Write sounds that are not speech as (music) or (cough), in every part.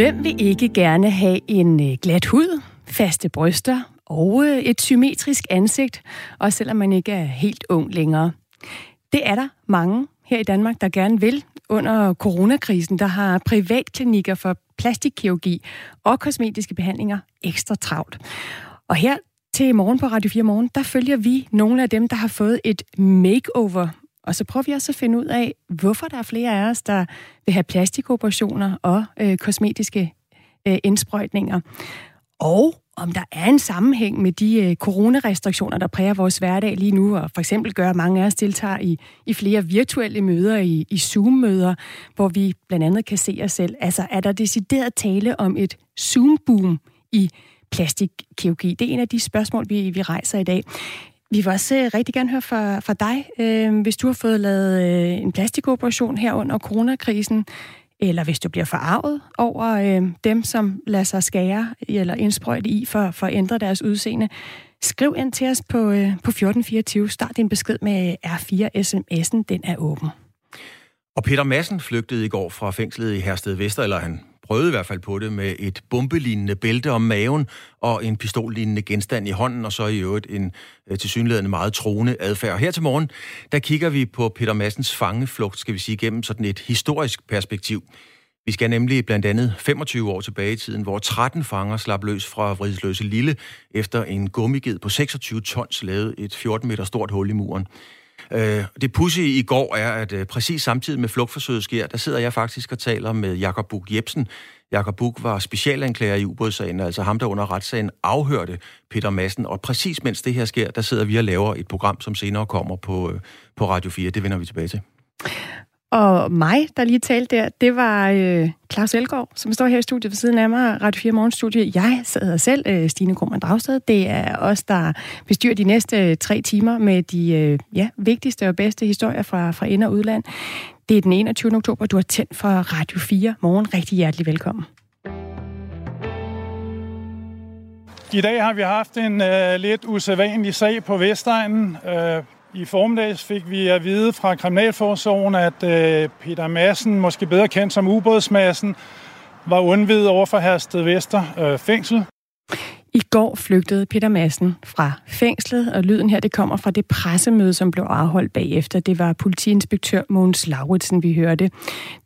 Hvem vil ikke gerne have en øh, glat hud, faste bryster og øh, et symmetrisk ansigt, også selvom man ikke er helt ung længere? Det er der mange her i Danmark, der gerne vil. Under coronakrisen, der har privatklinikker for plastikkirurgi og kosmetiske behandlinger ekstra travlt. Og her til morgen på Radio 4 Morgen, der følger vi nogle af dem, der har fået et makeover og så prøver vi også at finde ud af, hvorfor der er flere af os, der vil have plastikoperationer og øh, kosmetiske øh, indsprøjtninger. Og om der er en sammenhæng med de øh, coronarestriktioner, der præger vores hverdag lige nu, og for eksempel gør, at mange af os deltager i, i flere virtuelle møder, i, i Zoom-møder, hvor vi blandt andet kan se os selv. Altså, er der decideret tale om et Zoom-boom i plastikkirurgi? Det er en af de spørgsmål, vi, vi rejser i dag. Vi vil også øh, rigtig gerne høre fra, fra dig, øh, hvis du har fået lavet øh, en plastikoperation her under coronakrisen, eller hvis du bliver forarvet over øh, dem, som lader sig skære eller indsprøjte i for, for at ændre deres udseende. Skriv ind til os på, øh, på 1424. Start din besked med øh, R4 sms'en. Den er åben. Og Peter Madsen flygtede i går fra fængslet i Hersted Vester, eller han prøvede i hvert fald på det med et bombelignende bælte om maven og en pistollignende genstand i hånden, og så i øvrigt en øh, tilsyneladende meget troende adfærd. Og her til morgen, der kigger vi på Peter Massens fangeflugt, skal vi sige, gennem sådan et historisk perspektiv. Vi skal nemlig blandt andet 25 år tilbage i tiden, hvor 13 fanger slap løs fra Vridsløse Lille efter en gummiged på 26 tons lavede et 14 meter stort hul i muren. Øh, det pussy i går er, at øh, præcis samtidig med flugtforsøget sker, der sidder jeg faktisk og taler med Jakob Buk Jebsen. Jakob Buk var specialanklager i ubådssagen, altså ham, der under retssagen afhørte Peter Madsen. Og præcis mens det her sker, der sidder vi og laver et program, som senere kommer på, øh, på Radio 4. Det vender vi tilbage til. Og mig, der lige talte der, det var øh, Claus Elgaard, som står her i studiet ved siden af mig, Radio 4 Morgenstudie. Jeg sidder selv, øh, Stine Krummernd Dragsted. Det er os, der bestyrer de næste øh, tre timer med de øh, ja, vigtigste og bedste historier fra, fra ind- og udland. Det er den 21. oktober, du har tændt for Radio 4 Morgen. Rigtig hjertelig velkommen. I dag har vi haft en øh, lidt usædvanlig sag på Vestegnen. Øh, i formiddags fik vi at vide fra Kriminalforsorgen, at øh, Peter Madsen, måske bedre kendt som ubådsmassen, var undvidet over for Hersted Vester øh, fængsel. I går flygtede Peter Madsen fra fængslet, og lyden her det kommer fra det pressemøde, som blev afholdt bagefter. Det var politiinspektør Mogens Lauritsen, vi hørte.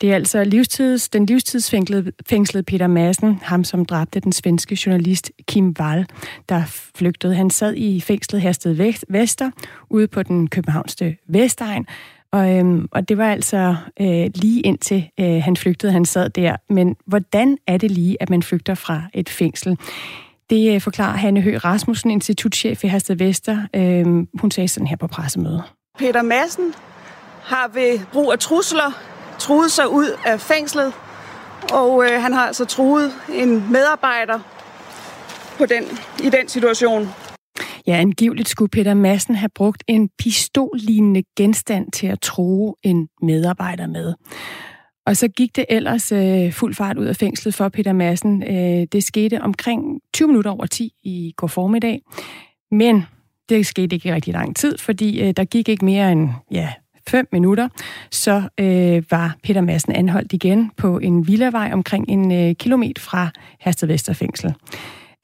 Det er altså livstids, den livstidsfængslede Peter Madsen, ham som dræbte den svenske journalist Kim Wall, der flygtede. Han sad i fængslet Hersted Vester, ude på den københavnske Vestegn, og, øhm, og det var altså øh, lige indtil øh, han flygtede, han sad der. Men hvordan er det lige, at man flygter fra et fængsel? Det øh, forklarer Hanne Høgh Rasmussen, institutchef i Hersted Vester. Øhm, hun sagde sådan her på pressemødet. Peter Madsen har ved brug af trusler truet sig ud af fængslet, og øh, han har altså truet en medarbejder på den, i den situation. Ja, angiveligt skulle Peter Madsen have brugt en pistollignende genstand til at true en medarbejder med. Og så gik det ellers øh, fuld fart ud af fængslet for Peter Madsen. Øh, det skete omkring 20 minutter over 10 i går formiddag. Men det skete ikke i rigtig lang tid, fordi øh, der gik ikke mere end ja, 5 minutter, så øh, var Peter Madsen anholdt igen på en villavej omkring en øh, kilometer fra Hersted Vesterfængsel.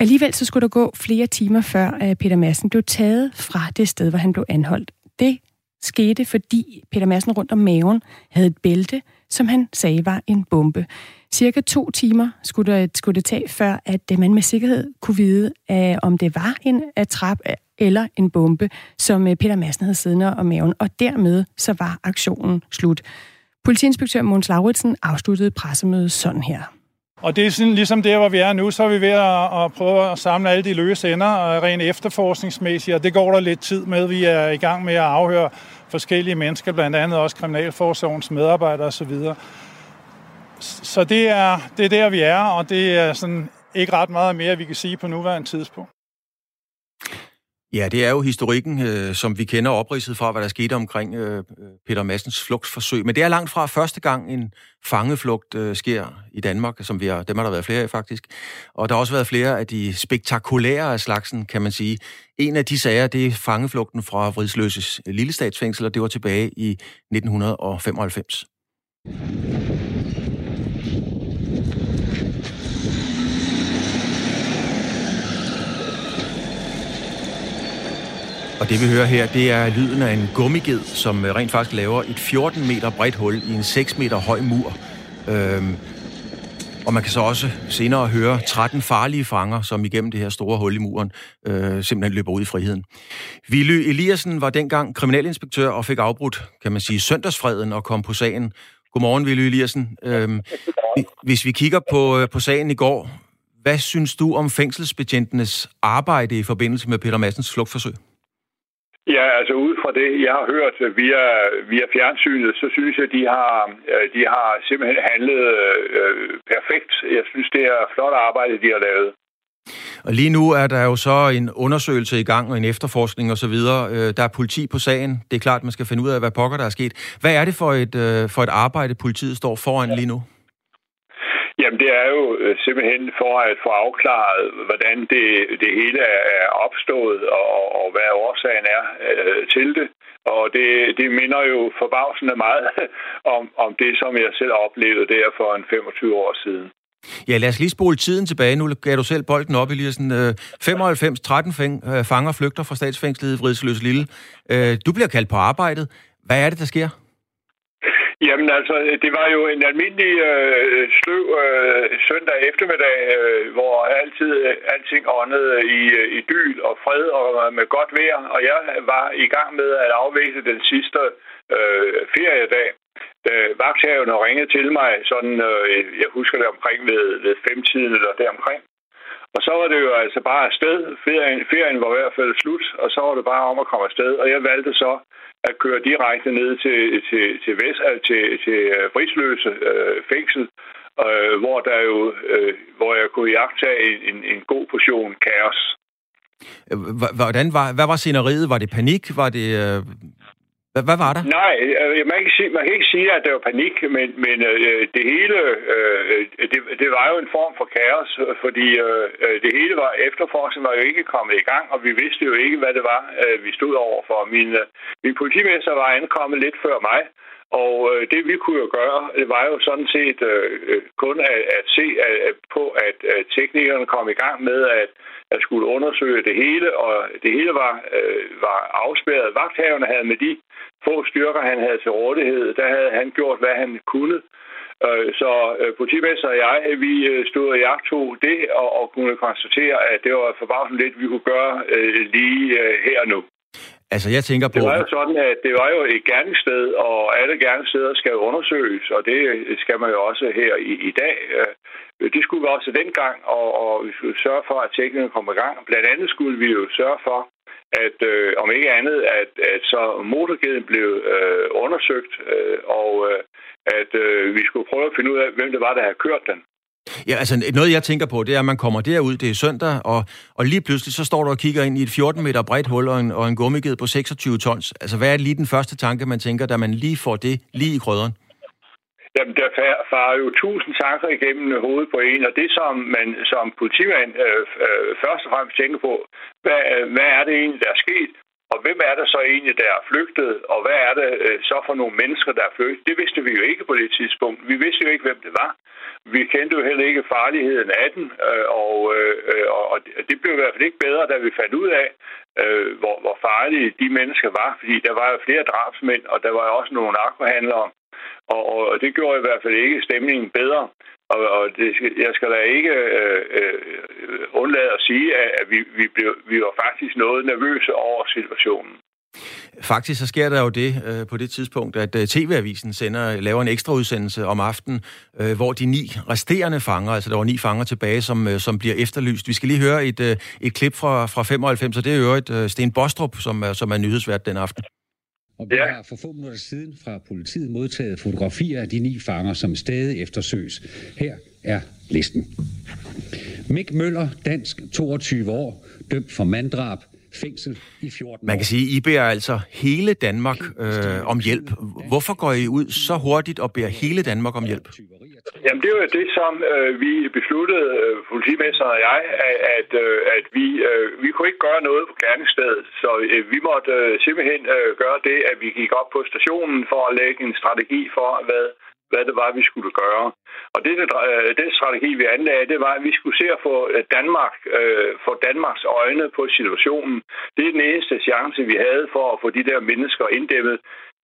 Alligevel så skulle der gå flere timer før, øh, Peter Madsen blev taget fra det sted, hvor han blev anholdt. Det skete, fordi Peter Madsen rundt om maven havde et bælte, som han sagde var en bombe. Cirka to timer skulle det, skulle det tage, før at øh, man med sikkerhed kunne vide, at, om det var en trap øh, eller en bombe, som Peter Madsen havde siddende om maven, og dermed så var aktionen slut. Politiinspektør Måns Lauritsen afsluttede pressemødet sådan her. Og det er sådan, ligesom der, hvor vi er nu, så er vi ved at, at prøve at samle alle de løse ender, rent efterforskningsmæssigt, og det går der lidt tid med. Vi er i gang med at afhøre forskellige mennesker, blandt andet også Kriminalforsorgens medarbejdere osv. Så det er, det er der, vi er, og det er sådan ikke ret meget mere, vi kan sige på nuværende tidspunkt. Ja, det er jo historikken, øh, som vi kender opridset fra, hvad der skete omkring øh, Peter Massens flugtforsøg. Men det er langt fra første gang en fangeflugt øh, sker i Danmark, som vi har, dem har der været flere af faktisk. Og der har også været flere af de spektakulære af slagsen, kan man sige. En af de sager, det er fangeflugten fra Vridsløses lille statsfængsel, og det var tilbage i 1995. Og det vi hører her, det er lyden af en gummiged, som øh, rent faktisk laver et 14 meter bredt hul i en 6 meter høj mur. Øhm, og man kan så også senere høre 13 farlige fanger, som igennem det her store hul i muren øh, simpelthen løber ud i friheden. Willy Eliassen var dengang kriminalinspektør og fik afbrudt, kan man sige, søndagsfreden og kom på sagen. Godmorgen, Willy Eliassen. Øhm, hvis vi kigger på, øh, på sagen i går, hvad synes du om fængselsbetjentenes arbejde i forbindelse med Peter Massens flugtforsøg? Ja, altså ud fra det, jeg har hørt via, via fjernsynet, så synes jeg, de har, øh, de har simpelthen handlet øh, perfekt. Jeg synes, det er flot arbejde, de har lavet. Og lige nu er der jo så en undersøgelse i gang og en efterforskning osv. Øh, der er politi på sagen. Det er klart, man skal finde ud af, hvad pokker der er sket. Hvad er det for et, øh, for et arbejde, politiet står foran lige nu? Jamen, det er jo øh, simpelthen for at få afklaret, hvordan det, det hele er opstået, og, og hvad årsagen er øh, til det. Og det, det minder jo forbavsende meget (laughs) om, om det, som jeg selv oplevede der for en 25 år siden. Ja, lad os lige spole tiden tilbage. Nu gav du selv bolden op, Eliassen. 95, 13 fanger flygter fra statsfængslet i Vridsløs Lille. Øh, du bliver kaldt på arbejdet. Hvad er det, der sker? Jamen altså, det var jo en almindelig øh, sløv øh, søndag eftermiddag, øh, hvor altid øh, alting åndede i, øh, i dyl og fred og øh, med godt vejr, og jeg var i gang med at afvise den sidste øh, feriedag. Øh, da vagthaverne ringede til mig, sådan, øh, jeg husker det omkring ved, ved femtiden eller deromkring, og så var det jo altså bare afsted. Ferien, ferien var i hvert fald slut, og så var det bare om at komme afsted. Og jeg valgte så at køre direkte ned til, til, til, Vest, øh, til, til øh, Frisløse øh, fængsel, øh, hvor, der jo, øh, hvor jeg kunne jagtage en, en god portion kaos. Hvordan var, hvad var scenariet? Var det panik? Var det øh, hvad, hvad var der? Nej, øh, man kan, sige, man kan ikke sige, at der var panik, men, men øh, det hele, øh, det, det var jo en form for kaos, fordi øh, øh, det hele var, efterforskningen var jo ikke kommet i gang, og vi vidste jo ikke, hvad det var, øh, vi stod overfor. Min, øh, min politimester var ankommet lidt før mig, og øh, det vi kunne jo gøre, det var jo sådan set øh, øh kun at, at se at, på, at, at teknikerne kom i gang med at, at skulle undersøge det hele, og det hele var, øh, var afspærret. Vagthaverne havde med de få styrker, han havde til rådighed, der havde han gjort, hvad han kunne. Øh, så øh, politimester og jeg, øh, vi øh, stod og jagtog det, og, og kunne konstatere, at det var forbavsende lidt, vi kunne gøre øh, lige her nu. Altså, jeg tænker på... Det var jo sådan, at det var jo et gerningssted, og alle gerningssteder skal undersøges, og det skal man jo også her i, i dag. Det skulle vi også dengang, og, og vi skulle sørge for, at teknikerne kom i gang. Blandt andet skulle vi jo sørge for, at øh, om ikke andet, at, at så motorkæden blev øh, undersøgt, øh, og øh, at øh, vi skulle prøve at finde ud af, hvem det var, der havde kørt den. Ja, altså noget jeg tænker på, det er, at man kommer derud, det er søndag, og, og lige pludselig så står du og kigger ind i et 14 meter bredt hul og en, og en gummiged på 26 tons. Altså hvad er lige den første tanke, man tænker, da man lige får det lige i krydderen? Jamen, der farer jo tusind tanker igennem hovedet på en, og det, som man som politimand øh, øh, først og fremmest tænker på, hvad, hvad er det egentlig, der er sket? Og hvem er det så egentlig, der er flygtet? Og hvad er det øh, så for nogle mennesker, der er flygtet? Det vidste vi jo ikke på det tidspunkt. Vi vidste jo ikke, hvem det var. Vi kendte jo heller ikke farligheden af den, øh, øh, og, og, og det blev i hvert fald ikke bedre, da vi fandt ud af, hvor, hvor farlige de mennesker var. Fordi der var jo flere drabsmænd, og der var jo også nogle narkohandlere, og, og det gjorde i hvert fald ikke stemningen bedre. Og, og det, jeg skal da ikke øh, øh, undlade at sige, at vi, vi, blev, vi var faktisk noget nervøse over situationen. Faktisk så sker der jo det øh, på det tidspunkt, at øh, TV-avisen sender, laver en ekstra udsendelse om aftenen, øh, hvor de ni resterende fanger, altså der var ni fanger tilbage, som, øh, som bliver efterlyst. Vi skal lige høre et, øh, et klip fra, fra 95, og det er jo et øh, Sten Bostrup, som, som er nyhedsvært den aften. Og vi ja. har for få minutter siden fra politiet modtaget fotografier af de ni fanger, som stadig eftersøges. Her er listen. Mik Møller, dansk, 22 år, dømt for manddrab, fængsel i 14 Man kan sige, at I beder altså hele Danmark øh, om hjælp. Hvorfor går I ud så hurtigt og beder hele Danmark om hjælp? Jamen, det var det, som øh, vi besluttede, øh, politimesteren og jeg, at, at, øh, at vi, øh, vi kunne ikke gøre noget på gerningsstedet. Så øh, vi måtte øh, simpelthen øh, gøre det, at vi gik op på stationen for at lægge en strategi for, hvad hvad det var, vi skulle gøre. Og det, øh, den strategi, vi anlagde, det var, at vi skulle se at få øh, Danmark, øh, få Danmarks øjne på situationen. Det er den eneste chance, vi havde for at få de der mennesker inddæmmet.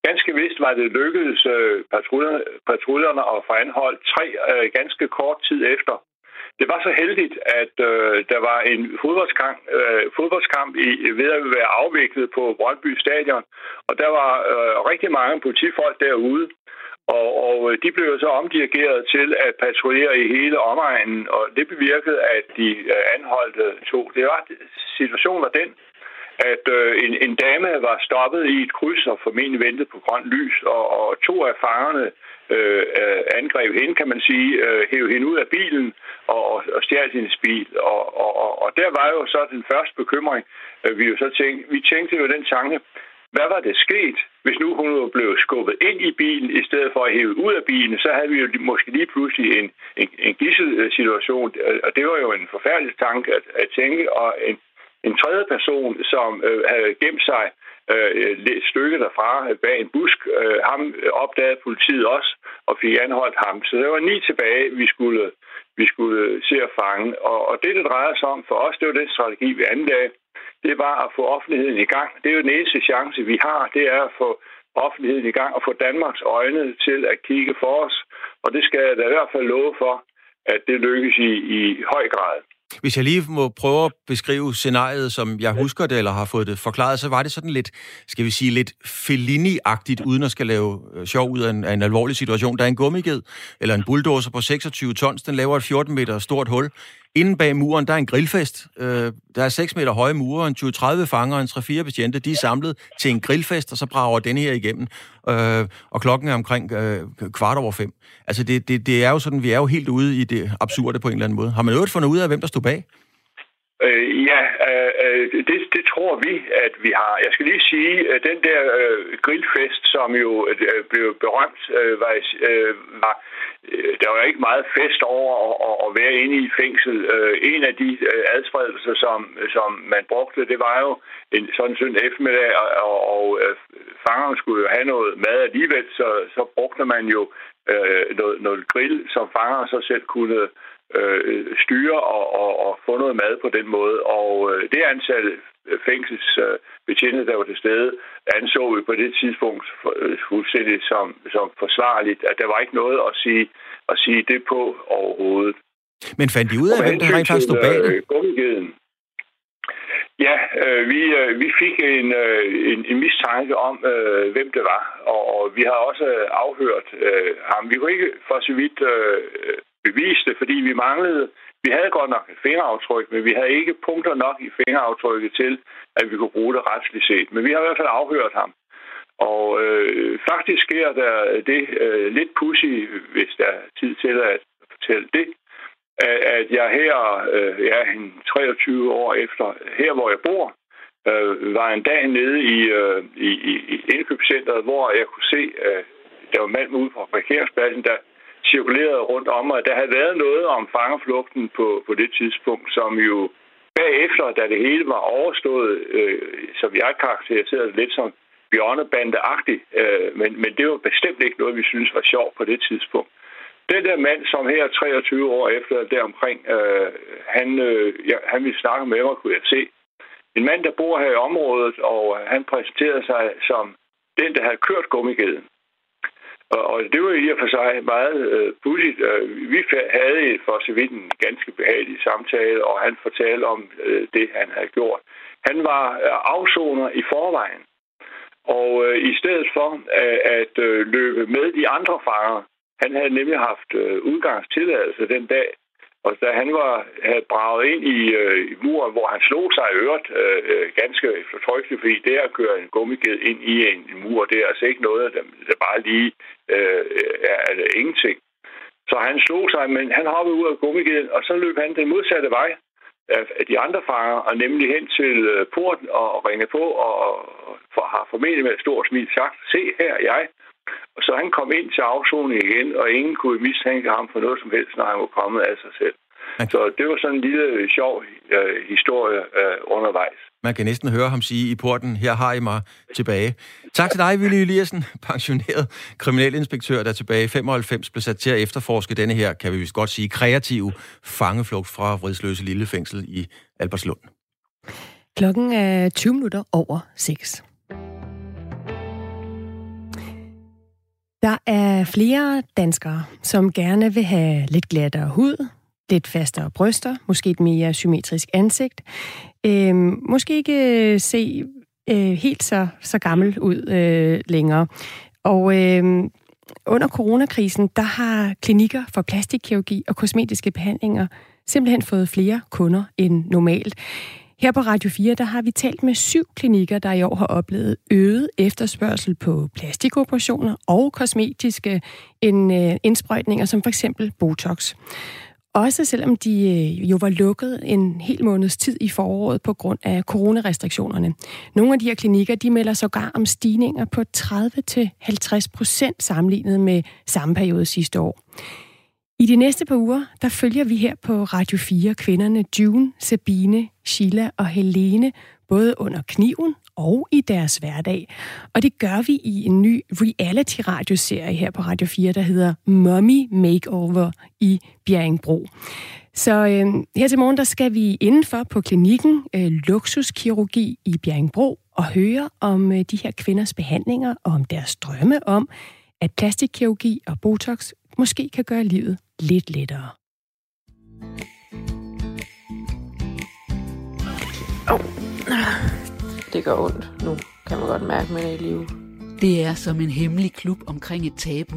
Ganske vist var det lykkedes øh, patruljerne, patruljerne at få anholdt tre øh, ganske kort tid efter. Det var så heldigt, at øh, der var en fodboldskamp, øh, fodboldskamp i, ved at være afviklet på Brøndby Stadion, og der var øh, rigtig mange politifolk derude. Og, og øh, de blev så omdirigeret til at patruljere i hele omegnen, og det bevirkede, at de øh, anholdte to. Det var situationen var den, at øh, en, en dame var stoppet i et kryds og formentlig ventede på grønt lys, og, og to af fangerne øh, øh, angreb hende, kan man sige, øh, hævde hende ud af bilen og, og, og stjal hendes bil. Og, og, og, og der var jo så den første bekymring, øh, vi jo så tænkte, vi tænkte jo den tanke, hvad var det sket, hvis nu hun var blevet skubbet ind i bilen, i stedet for at hæve ud af bilen, så havde vi jo måske lige pludselig en, en, en gisselsituation, og det var jo en forfærdelig tanke at, at tænke, og en, en tredje person, som øh, havde gemt sig øh, et stykke derfra bag en busk, øh, ham opdagede politiet også og fik anholdt ham. Så der var ni tilbage, vi skulle, vi skulle se at fange. Og, og det, det drejer sig om for os, det var den strategi, vi anlagde. Det var at få offentligheden i gang. Det er jo den eneste chance, vi har, det er at få offentligheden i gang og få Danmarks øjne til at kigge for os. Og det skal jeg da i hvert fald love for, at det lykkes i, i høj grad. Hvis jeg lige må prøve at beskrive scenariet, som jeg husker det, eller har fået det forklaret, så var det sådan lidt, skal vi sige, lidt Fellini-agtigt, uden at skal lave øh, sjov ud af en, af en alvorlig situation. Der er en gummiged, eller en bulldozer på 26 tons, den laver et 14 meter stort hul. Inden bag muren, der er en grillfest. Øh, der er 6 meter høje mure, en 20-30 fanger, en 3-4 betjente. De er samlet til en grillfest, og så brager den her igennem. Øh, og klokken er omkring øh, kvart over fem. Altså, det, det, det er jo sådan, vi er jo helt ude i det absurde på en eller anden måde. Har man øvrigt fundet ud af, hvem der stod bag? Øh, ja, øh, øh, det, det tror vi, at vi har. Jeg skal lige sige, at den der øh, grillfest, som jo øh, blev berømt, øh, var, øh, var øh, der var ikke meget fest over at, at, at være inde i fængsel. Øh, en af de øh, adspredelser, som, som man brugte, det var jo en sådan søndag eftermiddag, og, og, og øh, fangerne skulle jo have noget mad alligevel, så, så brugte man jo øh, noget, noget grill, som fangerne så selv kunne øh, styre og, og, og få noget mad på den måde. Og øh, det antal fængselsbetjente, øh, der var til stede, anså vi på det tidspunkt øh, fuldstændig som, som forsvarligt, at der var ikke noget at sige, at sige det på overhovedet. Men fandt de ud af, hvem der rent faktisk stod bag det? Øh, Ja, øh, vi, øh, vi fik en, øh, en, en mistanke om, øh, hvem det var, og, og vi har også afhørt øh, ham. Vi kunne ikke for så vidt øh, bevise det, fordi vi manglede, vi havde godt nok et fingeraftryk, men vi havde ikke punkter nok i fingeraftrykket til, at vi kunne bruge det retsligt set. Men vi har i hvert fald afhørt ham. Og øh, faktisk sker der det øh, lidt pussy, hvis der er tid til at fortælle det, at jeg her, øh, ja, 23 år efter, her hvor jeg bor, øh, var en dag nede i, øh, i, i indkøbscenteret, hvor jeg kunne se, at der var mand ude på parkeringspladsen, der cirkulerede rundt om og Der havde været noget om fangerflugten på, på det tidspunkt, som jo bagefter, da det hele var overstået, øh, som jeg karakteriserede lidt som bjørnebandeagtigt, øh, men, men det var bestemt ikke noget, vi synes var sjovt på det tidspunkt. Den der mand, som her 23 år efter deromkring, øh, han, øh, ja, han ville snakke med mig, kunne jeg se. En mand, der bor her i området, og han præsenterede sig som den, der havde kørt gummigeden. Og, og det var i og for sig meget øh, pudsigt. Øh, vi havde for så vidt en ganske behagelig samtale, og han fortalte om øh, det, han havde gjort. Han var øh, afsoner i forvejen. Og øh, i stedet for øh, at øh, løbe med de andre fanger, han havde nemlig haft øh, udgangstilladelse den dag, og da han var, havde braget ind i, øh, i muren, hvor han slog sig i øret øh, øh ganske eftertrykkeligt, fordi det at køre en gummiged ind i en, en mur, det er altså ikke noget, der, der bare lige øh, er, er ingenting. Så han slog sig, men han hoppede ud af gummigeden, og så løb han den modsatte vej af de andre fanger, og nemlig hen til øh, porten og ringe på, og, og har formentlig med et stort smil sagt, se her jeg, og så han kom ind til afsoning igen, og ingen kunne mistænke ham for noget som helst, når han var kommet af sig selv. Okay. Så det var sådan en lille sjov øh, historie øh, undervejs. Man kan næsten høre ham sige i porten, her har I mig tilbage. Tak til dig, Willy Eliassen, (laughs) pensioneret kriminalinspektør, der tilbage i 95 blev sat til at efterforske denne her, kan vi vist godt sige, kreative fangeflugt fra Vridsløse Lille Fængsel i Albertslund. Klokken er 20 minutter over 6. Der er flere danskere, som gerne vil have lidt glattere hud, lidt fastere bryster, måske et mere symmetrisk ansigt. Øh, måske ikke øh, se øh, helt så, så gammel ud øh, længere. Og øh, under coronakrisen, der har klinikker for plastikkirurgi og kosmetiske behandlinger simpelthen fået flere kunder end normalt. Her på Radio 4, der har vi talt med syv klinikker, der i år har oplevet øget efterspørgsel på plastikoperationer og kosmetiske øh, indsprøjtninger, som for eksempel Botox. Også selvom de øh, jo var lukket en hel måneds tid i foråret på grund af coronarestriktionerne. Nogle af de her klinikker, de melder sågar om stigninger på 30-50 procent sammenlignet med samme periode sidste år. I de næste par uger, der følger vi her på Radio 4 kvinderne June, Sabine, Sheila og Helene, både under kniven og i deres hverdag. Og det gør vi i en ny reality-radioserie her på Radio 4, der hedder Mommy Makeover i Bjerringbro. Så øh, her til morgen, der skal vi indenfor på klinikken øh, Luksuskirurgi i Bjerringbro og høre om øh, de her kvinders behandlinger og om deres drømme om, at plastikkirurgi og Botox måske kan gøre livet lidt lettere. Oh. Det gør ondt nu, kan man godt mærke, man er i live. Det er som en hemmelig klub omkring et tabu.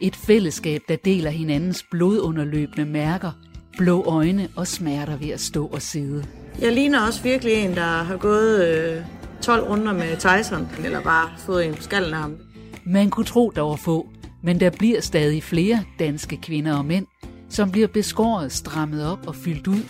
Et fællesskab, der deler hinandens blodunderløbende mærker, blå øjne og smerter ved at stå og sidde. Jeg ligner også virkelig en, der har gået øh, 12 runder med Tyson, eller bare fået en skallen af ham. Man kunne tro, der var få, men der bliver stadig flere danske kvinder og mænd, som bliver beskåret, strammet op og fyldt ud,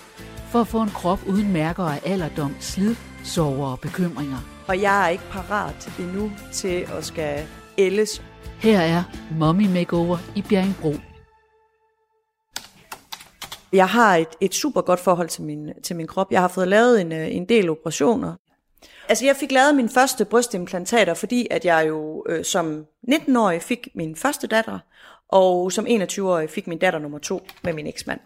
for at få en krop uden mærker af alderdom, slid, sorger og bekymringer. Og jeg er ikke parat endnu til at skal ældes. Her er Mommy Makeover i Bjerringbro. Jeg har et, et super godt forhold til min, til min krop. Jeg har fået lavet en, øh, en del operationer. Altså, jeg fik lavet min første brystimplantater, fordi at jeg jo øh, som 19-årig fik min første datter, og som 21-årig fik min datter nummer to med min eksmand.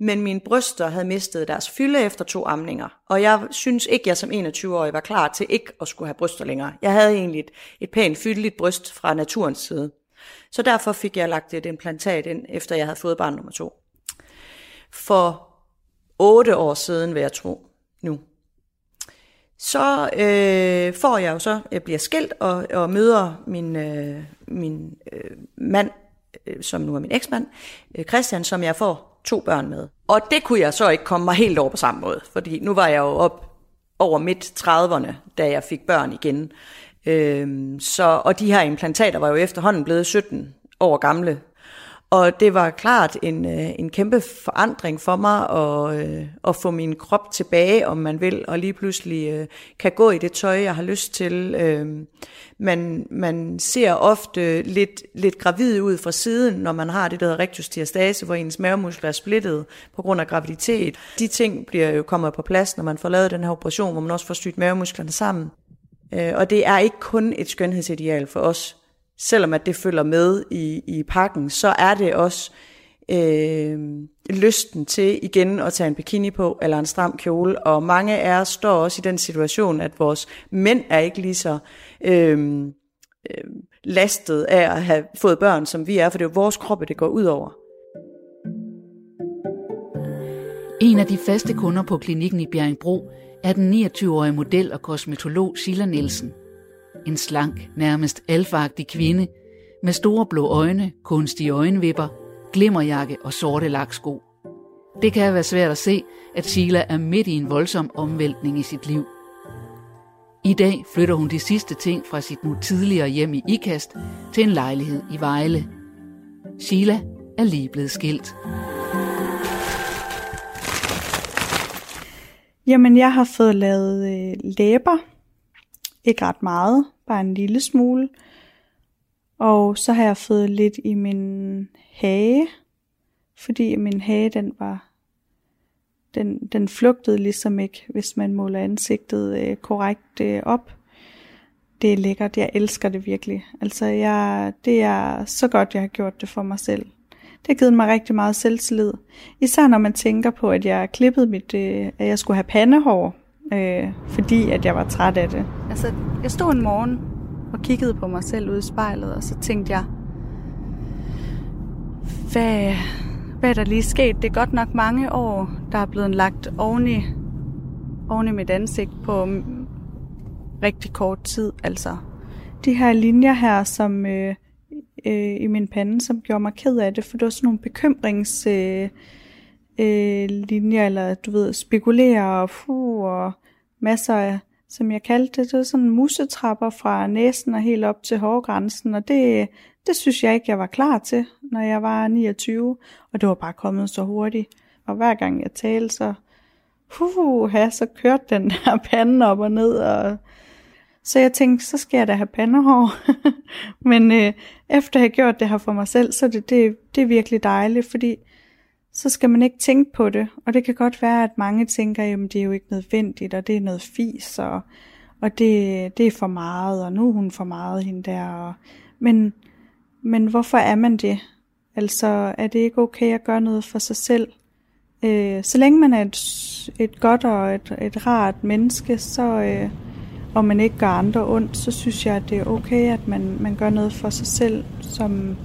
Men mine bryster havde mistet deres fylde efter to amninger, og jeg synes ikke, jeg som 21-årig var klar til ikke at skulle have bryster længere. Jeg havde egentlig et, et pænt fyldeligt bryst fra naturens side. Så derfor fik jeg lagt et implantat ind, efter jeg havde fået barn nummer to. For otte år siden, vil jeg tro, nu, så øh, får jeg jo så, jeg bliver skilt og, og møder min, øh, min øh, mand, øh, som nu er min eksmand, øh, Christian, som jeg får to børn med. Og det kunne jeg så ikke komme mig helt over på samme måde, fordi nu var jeg jo op over midt 30'erne, da jeg fik børn igen. Øh, så, og de her implantater var jo efterhånden blevet 17 år gamle, og det var klart en, øh, en kæmpe forandring for mig at, øh, at få min krop tilbage, om man vil, og lige pludselig øh, kan gå i det tøj, jeg har lyst til. Øhm, man, man ser ofte lidt, lidt gravid ud fra siden, når man har det, der hedder rectus diastase, hvor ens mavemuskler er splittet på grund af graviditet. De ting bliver jo kommet på plads, når man får lavet den her operation, hvor man også får sygt mavemusklerne sammen. Og det er ikke kun et skønhedsideal for os selvom at det følger med i, i pakken, så er det også øh, lysten til igen at tage en bikini på, eller en stram kjole. Og mange af os står også i den situation, at vores mænd er ikke lige så øh, øh, lastet af at have fået børn, som vi er, for det er jo vores kroppe, det går ud over. En af de faste kunder på klinikken i Bjerringbro er den 29-årige model og kosmetolog Sheila Nielsen – en slank, nærmest alfagtig kvinde med store blå øjne, kunstige øjenvipper, glimmerjakke og sorte laksko. Det kan være svært at se, at Sheila er midt i en voldsom omvæltning i sit liv. I dag flytter hun de sidste ting fra sit nu tidligere hjem i Ikast til en lejlighed i Vejle. Sheila er lige blevet skilt. Jamen, jeg har fået lavet øh, læber. Ikke ret meget bare en lille smule. Og så har jeg fået lidt i min hage, fordi min hage den var, den, den flugtede ligesom ikke, hvis man måler ansigtet øh, korrekt øh, op. Det er lækkert, jeg elsker det virkelig. Altså, jeg, det er så godt, jeg har gjort det for mig selv. Det har givet mig rigtig meget selvtillid. Især når man tænker på, at jeg klippede mit, øh, at jeg skulle have pandehår, øh, fordi at jeg var træt af det. Altså, jeg stod en morgen og kiggede på mig selv ude i spejlet, og så tænkte jeg, hvad, hvad er der lige sket? Det er godt nok mange år, der er blevet lagt oven i, oven i mit ansigt på rigtig kort tid. Altså, de her linjer her, som øh, øh, i min pande, som gjorde mig ked af det, for det var sådan nogle bekymrings... Øh, øh, linjer, eller du ved, spekulere og fu og masser af, som jeg kaldte det, det var sådan musetrapper fra næsen og helt op til hårgrænsen, og det, det synes jeg ikke, jeg var klar til, når jeg var 29, og det var bare kommet så hurtigt. Og hver gang jeg talte, så, uh, så kørte den (laughs) der pande op og ned, og så jeg tænkte, så skal jeg da have pandehår. (laughs) Men øh, efter jeg har gjort det her for mig selv, så det, det, det er virkelig dejligt, fordi så skal man ikke tænke på det. Og det kan godt være, at mange tænker, jamen det er jo ikke nødvendigt, og det er noget fis, og, og det, det er for meget, og nu er hun for meget hende der. Og, men, men hvorfor er man det? Altså er det ikke okay at gøre noget for sig selv? Øh, så længe man er et, et godt og et, et rart menneske, så, øh, og man ikke gør andre ondt, så synes jeg, at det er okay, at man, man gør noget for sig selv, som,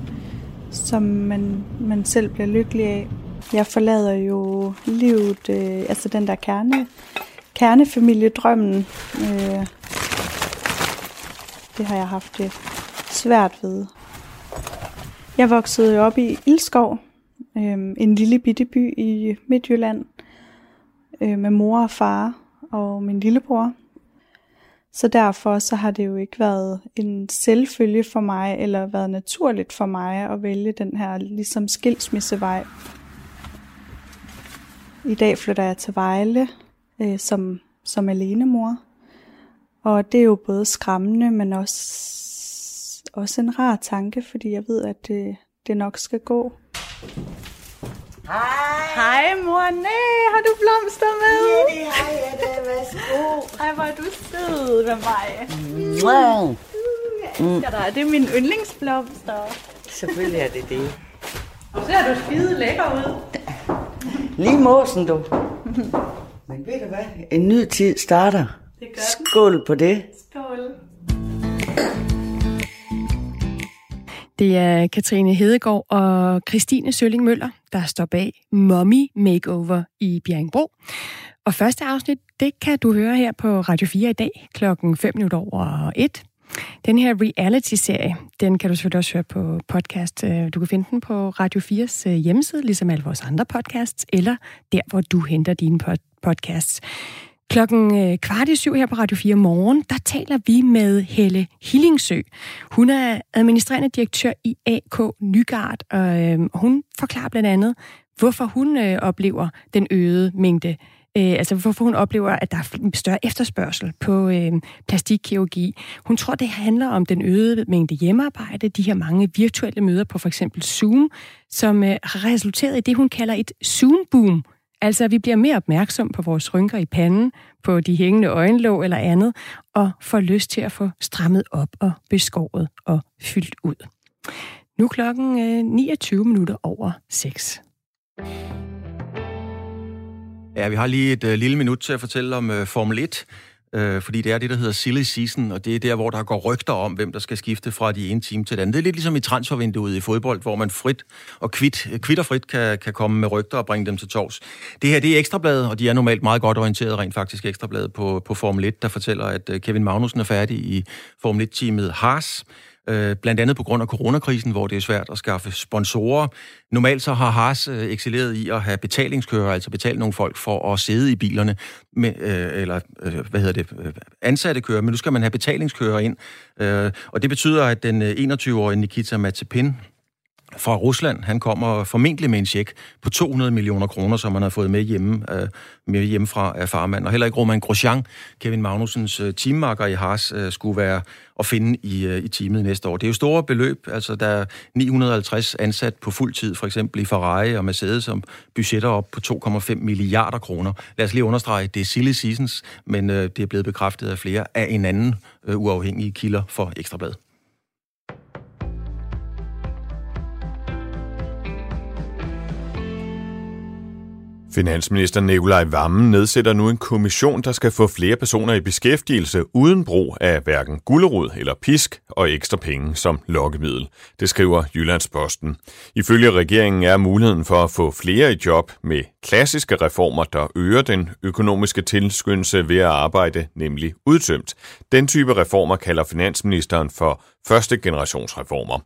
som man, man selv bliver lykkelig af. Jeg forlader jo livet, øh, altså den der kerne, kernefamiliedrømmen. Øh, det har jeg haft det svært ved. Jeg voksede op i Ilskov, øh, en lille bitte by i Midtjylland, øh, med mor og far og min lillebror. Så derfor så har det jo ikke været en selvfølge for mig, eller været naturligt for mig at vælge den her ligesom skilsmissevej. I dag flytter jeg til Vejle øh, som, som alenemor. Og det er jo både skræmmende, men også, også en rar tanke, fordi jeg ved, at det, det nok skal gå. Hej. Hej mor, nej, har du blomster med? Ja, det har jeg da. Værsgo. Ej, hvor er du sød med mig. Wow. Jeg elsker dig. Det er min yndlingsblomster. Selvfølgelig er det det. Og så er du skide lækker ud. Lige måsen, du. (laughs) Men ved du hvad? En ny tid starter. Det gør den. Skål på det. Skål. Det er Katrine Hedegaard og Christine Sølling Møller, der står bag Mommy Makeover i Bjerringbro. Og første afsnit, det kan du høre her på Radio 4 i dag klokken 5 minutter over 1. Den her reality-serie, den kan du selvfølgelig også høre på podcast. Øh, du kan finde den på Radio 4's øh, hjemmeside, ligesom alle vores andre podcasts, eller der, hvor du henter dine podcasts. Klokken øh, kvart i syv her på Radio 4 morgen, der taler vi med Helle Hillingsø. Hun er administrerende direktør i AK Nygard, og øh, hun forklarer blandt andet, hvorfor hun øh, oplever den øgede mængde øh, altså hvorfor hun oplever, at der er større efterspørgsel på øh, plastikkirurgi. Hun tror, det handler om den øgede mængde hjemmearbejde, de her mange virtuelle møder på for eksempel Zoom, som øh, har resulteret i det, hun kalder et Zoom-boom. Altså, vi bliver mere opmærksom på vores rynker i panden, på de hængende øjenlåg eller andet, og får lyst til at få strammet op og beskåret og fyldt ud. Nu er klokken øh, 29 minutter over 6. Ja, vi har lige et øh, lille minut til at fortælle om øh, Formel 1, øh, fordi det er det, der hedder silly season, og det er der, hvor der går rygter om, hvem der skal skifte fra de ene team til det andet. Det er lidt ligesom i transfervinduet i fodbold, hvor man frit og kvit, kvit og frit kan, kan komme med rygter og bringe dem til tors. Det her, det er Ekstrabladet, og de er normalt meget godt orienteret rent faktisk Ekstrabladet på, på Formel 1, der fortæller, at øh, Kevin Magnussen er færdig i Formel 1-teamet Haas. Øh, blandt andet på grund af coronakrisen, hvor det er svært at skaffe sponsorer. Normalt så har Haas øh, excelleret i at have betalingskører, altså betale nogle folk for at sidde i bilerne, med, øh, eller øh, hvad hedder det, øh, ansatte kører, men nu skal man have betalingskører ind. Øh, og det betyder, at den øh, 21-årige Nikita Mazepin, fra Rusland. Han kommer formentlig med en check på 200 millioner kroner, som han har fået med hjemme, øh, med hjemme fra af farmand. Og heller ikke Roman Grosjean, Kevin Magnusens øh, teammarker i Haas, øh, skulle være at finde i, øh, i teamet næste år. Det er jo store beløb. Altså, der er 950 ansat på fuld tid, for eksempel i Ferrari og Mercedes, som budgetter op på 2,5 milliarder kroner. Lad os lige understrege, det er silly seasons, men øh, det er blevet bekræftet af flere af en anden øh, uafhængige kilder for Ekstrabladet. Finansminister Nikolaj Vammen nedsætter nu en kommission, der skal få flere personer i beskæftigelse uden brug af hverken gullerod eller pisk og ekstra penge som lokkemiddel. Det skriver Jyllandsposten. Ifølge regeringen er muligheden for at få flere i job med klassiske reformer, der øger den økonomiske tilskyndelse ved at arbejde, nemlig udtømt. Den type reformer kalder finansministeren for første generationsreformer.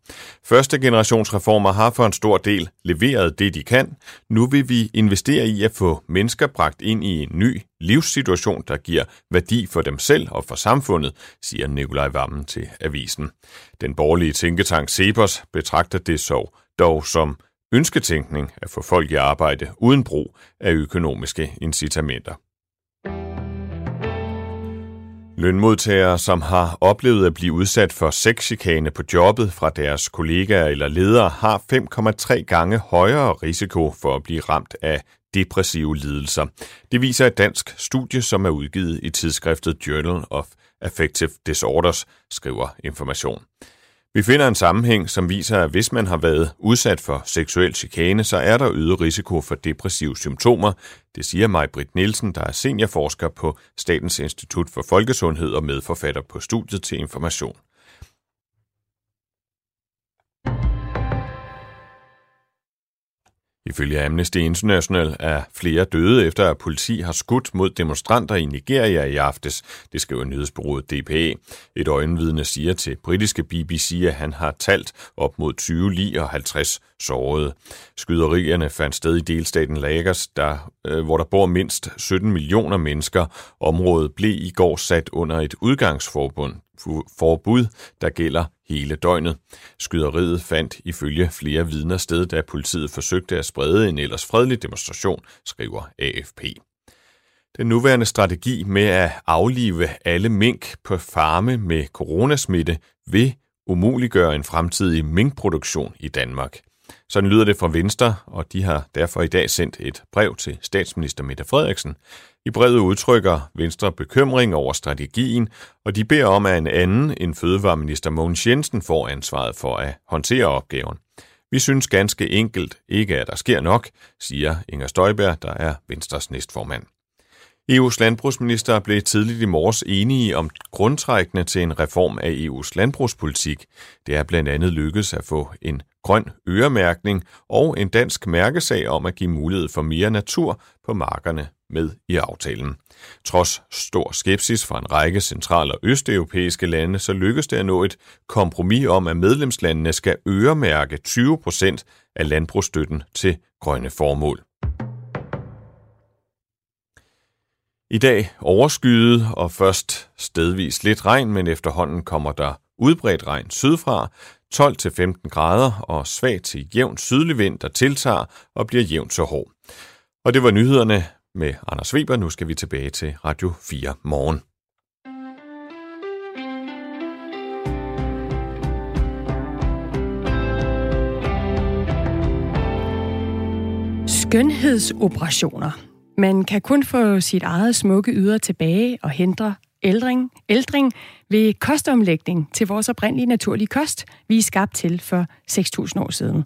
Første generationsreformer har for en stor del leveret det, de kan. Nu vil vi investere i at få mennesker bragt ind i en ny livssituation, der giver værdi for dem selv og for samfundet, siger Nikolaj Vammen til avisen. Den borgerlige tænketank Cepos betragter det så dog som ønsketænkning at få folk i arbejde uden brug af økonomiske incitamenter. Lønmodtagere, som har oplevet at blive udsat for sexchikane på jobbet fra deres kollegaer eller ledere, har 5,3 gange højere risiko for at blive ramt af depressive lidelser. Det viser et dansk studie, som er udgivet i tidsskriftet Journal of Affective Disorders, skriver Information. Vi finder en sammenhæng, som viser, at hvis man har været udsat for seksuel chikane, så er der øget risiko for depressive symptomer. Det siger mig Britt Nielsen, der er seniorforsker på Statens Institut for Folkesundhed og medforfatter på studiet til information. Ifølge Amnesty International er flere døde efter, at politi har skudt mod demonstranter i Nigeria i aftes, det skriver nyhedsbureauet DPA. Et øjenvidne siger til britiske BBC, at han har talt op mod 20 lige og 50 sårede. Skyderierne fandt sted i delstaten Lagos, der, øh, hvor der bor mindst 17 millioner mennesker. Området blev i går sat under et udgangsforbund, forbud, der gælder hele døgnet. Skyderiet fandt ifølge flere vidner sted, da politiet forsøgte at sprede en ellers fredelig demonstration, skriver AFP. Den nuværende strategi med at aflive alle mink på farme med coronasmitte vil umuliggøre en fremtidig minkproduktion i Danmark. Sådan lyder det fra Venstre, og de har derfor i dag sendt et brev til statsminister Mette Frederiksen. I brevet udtrykker Venstre bekymring over strategien, og de beder om, at en anden end fødevareminister Mogens Jensen får ansvaret for at håndtere opgaven. Vi synes ganske enkelt ikke, at der sker nok, siger Inger Støjberg, der er Venstres næstformand. EU's landbrugsminister blev tidligt i morges enige om grundtrækkene til en reform af EU's landbrugspolitik. Det er blandt andet lykkedes at få en grøn øremærkning og en dansk mærkesag om at give mulighed for mere natur på markerne med i aftalen. Trods stor skepsis fra en række central- og østeuropæiske lande, så lykkedes det at nå et kompromis om, at medlemslandene skal øremærke 20 procent af landbrugsstøtten til grønne formål. I dag overskyet og først stedvis lidt regn, men efterhånden kommer der udbredt regn sydfra, 12-15 grader og svag til jævn sydlig vind, der tiltager og bliver jævnt så hård. Og det var nyhederne med Anders Weber. Nu skal vi tilbage til Radio 4 morgen. Skønhedsoperationer. Man kan kun få sit eget smukke yder tilbage og hindre ældring, ældring ved kostomlægning til vores oprindelige naturlige kost, vi er skabt til for 6.000 år siden.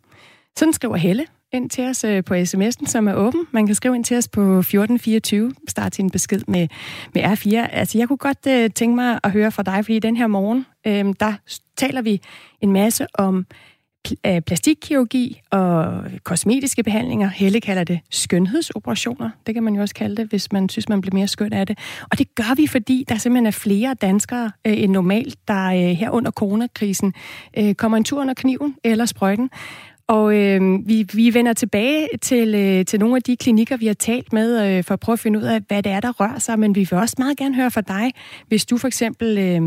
Sådan skriver Helle ind til os øh, på sms'en, som er åben. Man kan skrive ind til os på 1424, start sin besked med, med R4. Altså, jeg kunne godt uh, tænke mig at høre fra dig, fordi den her morgen, uh, der taler vi en masse om Øh, plastikkirurgi og kosmetiske behandlinger. Helle kalder det skønhedsoperationer. Det kan man jo også kalde det, hvis man synes, man bliver mere skøn af det. Og det gør vi, fordi der simpelthen er flere danskere øh, end normalt, der øh, her under coronakrisen øh, kommer en tur under kniven eller sprøjten. Og øh, vi, vi vender tilbage til, øh, til nogle af de klinikker, vi har talt med, øh, for at prøve at finde ud af, hvad det er, der rører sig. Men vi vil også meget gerne høre fra dig, hvis du for eksempel øh,